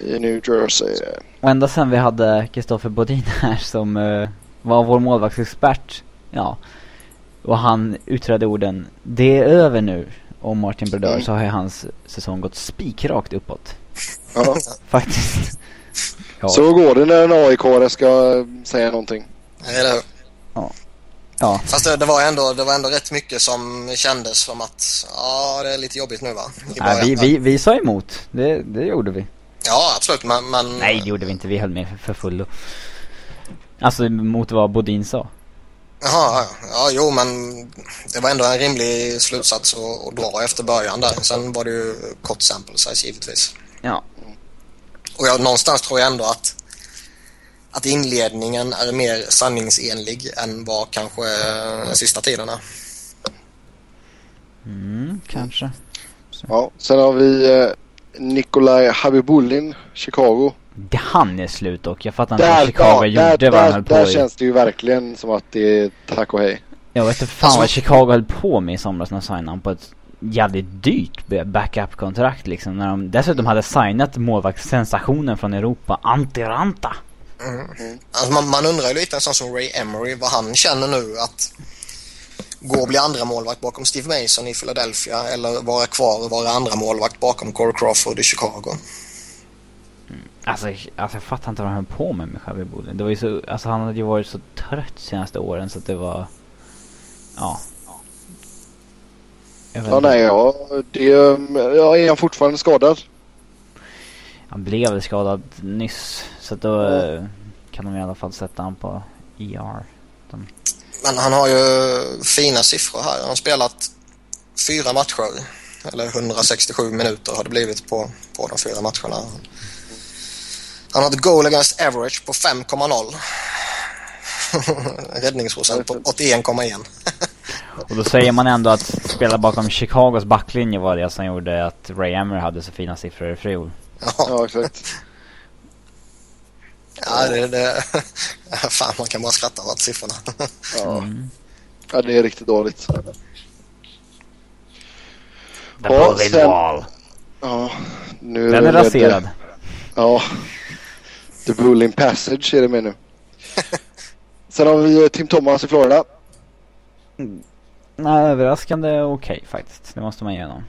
eh, i New Jersey. Och ända sen vi hade Kristoffer Bodin här som var vår målvaktsexpert. Ja. Och han utredde orden Det är över nu. Om Martin Brodeur Mm. så har ju hans säsong gått spikrakt uppåt. Ja. Faktiskt. ja. Så går det när en aik ska säga någonting. Eller hur? ja. Fast det, det, var ändå, det var ändå rätt mycket som kändes som att ja, det är lite jobbigt nu va? Nej, vi, vi, vi sa emot. Det, det gjorde vi. Ja, absolut. Men, men Nej, det gjorde vi inte. Vi höll med för, för fullo. Alltså mot vad Bodin sa. Jaha, ja, ja, jo men det var ändå en rimlig slutsats att, att dra efter början där. Sen var det ju kort sample size givetvis. Ja. Och jag, någonstans tror jag ändå att, att inledningen är mer sanningsenlig än vad kanske eh, sista tiden är. Mm, kanske. Ja. Sen har vi eh, Nikolaj Habibulin, Chicago. Det han är slut dock. Jag fattar inte Där, vad Chicago ja, gjorde där, vad han där, höll på där i. känns det ju verkligen som att det är tack och hej. Jag vet inte fan Alltså- vad Chicago höll på med i somras när de signade honom på ett jävligt dyrt backup-kontrakt liksom. När de dessutom hade signat målvaktssensationen från Europa, Antti Ranta. Alltså man, man undrar ju lite en sån som Ray Emery vad han känner nu att gå och bli andra målvakt bakom Steve Mason i Philadelphia eller vara kvar och vara andra målvakt bakom Corey Crawford i Chicago. Alltså, alltså jag fattar inte vad han höll på med med Javi Bodin. Det var ju så, alltså han hade ju varit så trött senaste åren så att det var, ja. Ja, nej, ja, det, ja, är han fortfarande skadad? Han blev väl skadad nyss. Så att då eh, kan de i alla fall sätta han på ER. Men han har ju fina siffror här. Han har spelat fyra matcher. Eller 167 minuter har det blivit på, på de fyra matcherna. Han har ett goal against average på 5,0. [LAUGHS] Räddningsprocent på 81,1. [LAUGHS] Och då säger man ändå att spela bakom Chicagos backlinje var det som gjorde att Ray Emery hade så fina siffror i fjol. Ja, Ja, exakt. ja det, det, [LAUGHS] fan man kan bara skratta åt siffrorna. Ja. Mm. ja, det är riktigt dåligt. The Ja, sen- Wall. Ja, nu Den är det- raserad. Ja. The Bulling Passage är det med nu. [LAUGHS] Sen har vi eh, Tim Thomas i Florida. Nej, överraskande okej faktiskt. Det måste man ge honom.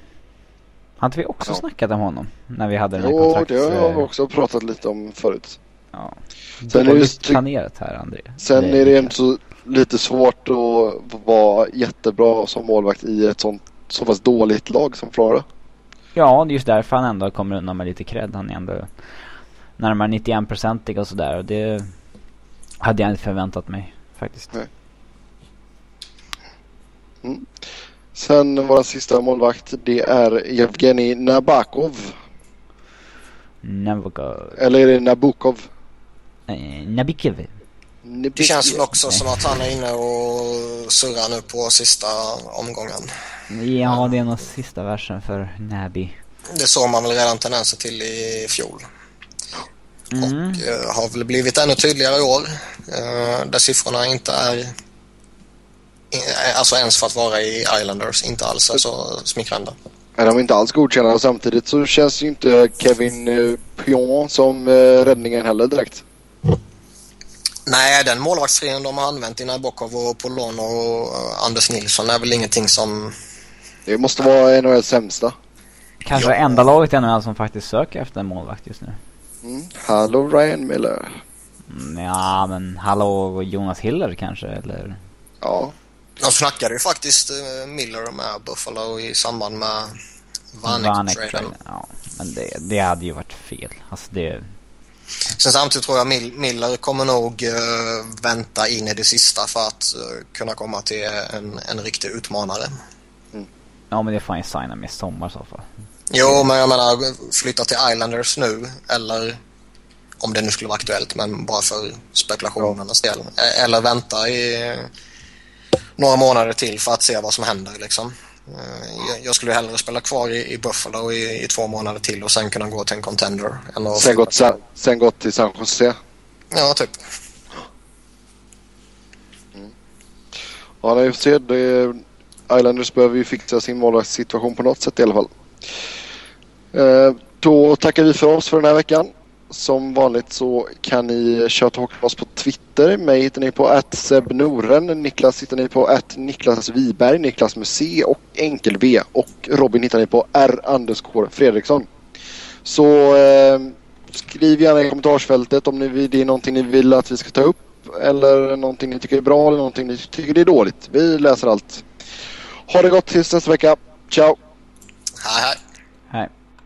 Har inte vi också Ja. snackat om honom? När vi hade den här Jo, kontrakts... det har vi eh, också pratat lite om förut. Ja. Sen är det Dåligt just- planerat här, André. Sen är det mycket. inte så lite svårt att vara jättebra som målvakt i ett sånt så pass dåligt lag som Florida. Ja, det är just därför han ändå kommer undan med lite cred. Han är ändå närmare 91-procentig och sådär. Och det hade jag inte förväntat mig faktiskt. Nej. Sen vår sista målvakt det är Evgenij Nabakov. Nabokov. Eller är det Nabokov? Eh, Nabikev. Det känns väl också som att han är inne och surrar nu på sista omgången. Ja, det är nog sista versen för Nabi. Det såg man väl redan tendenser till i fjol. Mm. Och eh, har väl blivit ännu tydligare i år. Eh, där siffrorna inte är... i- Alltså ens för att vara i Islanders inte alls är så smickrande. Nej, de är inte alls godkända samtidigt så känns ju inte Kevin eh, Pion som eh, räddningen heller direkt. Nej, den målvaktstrien de har använt i Nabokov och Polon och eh, Anders Nilsson är väl ingenting som... Det måste vara NHLs sämsta. Kanske Ja. det enda laget i NHL som faktiskt söker efter en målvakt just nu. Mm. Hallå Ryan Miller. Mm, Ja, men hallå Jonas Hiller kanske, eller? Ja, Jag snackade ju faktiskt eh, Miller med Buffalo i samband med Vanek-traden. Vanek, Ja, men det, det hade ju varit fel. Alltså det... Sen samtidigt tror jag Mill- Miller kommer nog eh, vänta in i det sista för att eh, kunna komma till en, en riktig utmanare. Ja, men det får han ju signa med i sommar i så fall. Jo, men jag menar flytta till Islanders nu eller om det nu skulle vara aktuellt men bara för spekulationernas del. E- Eller vänta i några månader till för att se vad som händer liksom. Eh, jag- skulle hellre spela kvar i, Buffalo i, i två månader till och sen kunna gå till en contender. Än sen gått, sen, sen gått till San Jose. Ja, typ. Ja, nej, vi får se. Islanders behöver ju fixa sin målvaktssituation på något sätt i alla fall. Eh, då tackar vi för oss för den här veckan. Som vanligt så kan ni köta hockey med oss på Twitter. Mig hittar ni på @sebnoren. Niklas hittar ni på Niklas Wiberg, Niklas med och enkel V. Och Robin hittar ni på R underscore Fredriksson. Så eh, skriv gärna i kommentarsfältet om ni, det är någonting ni vill att vi ska ta upp. Eller någonting ni tycker är bra eller någonting ni tycker är dåligt. Vi läser allt. Ha det gott tills nästa vecka. Ciao!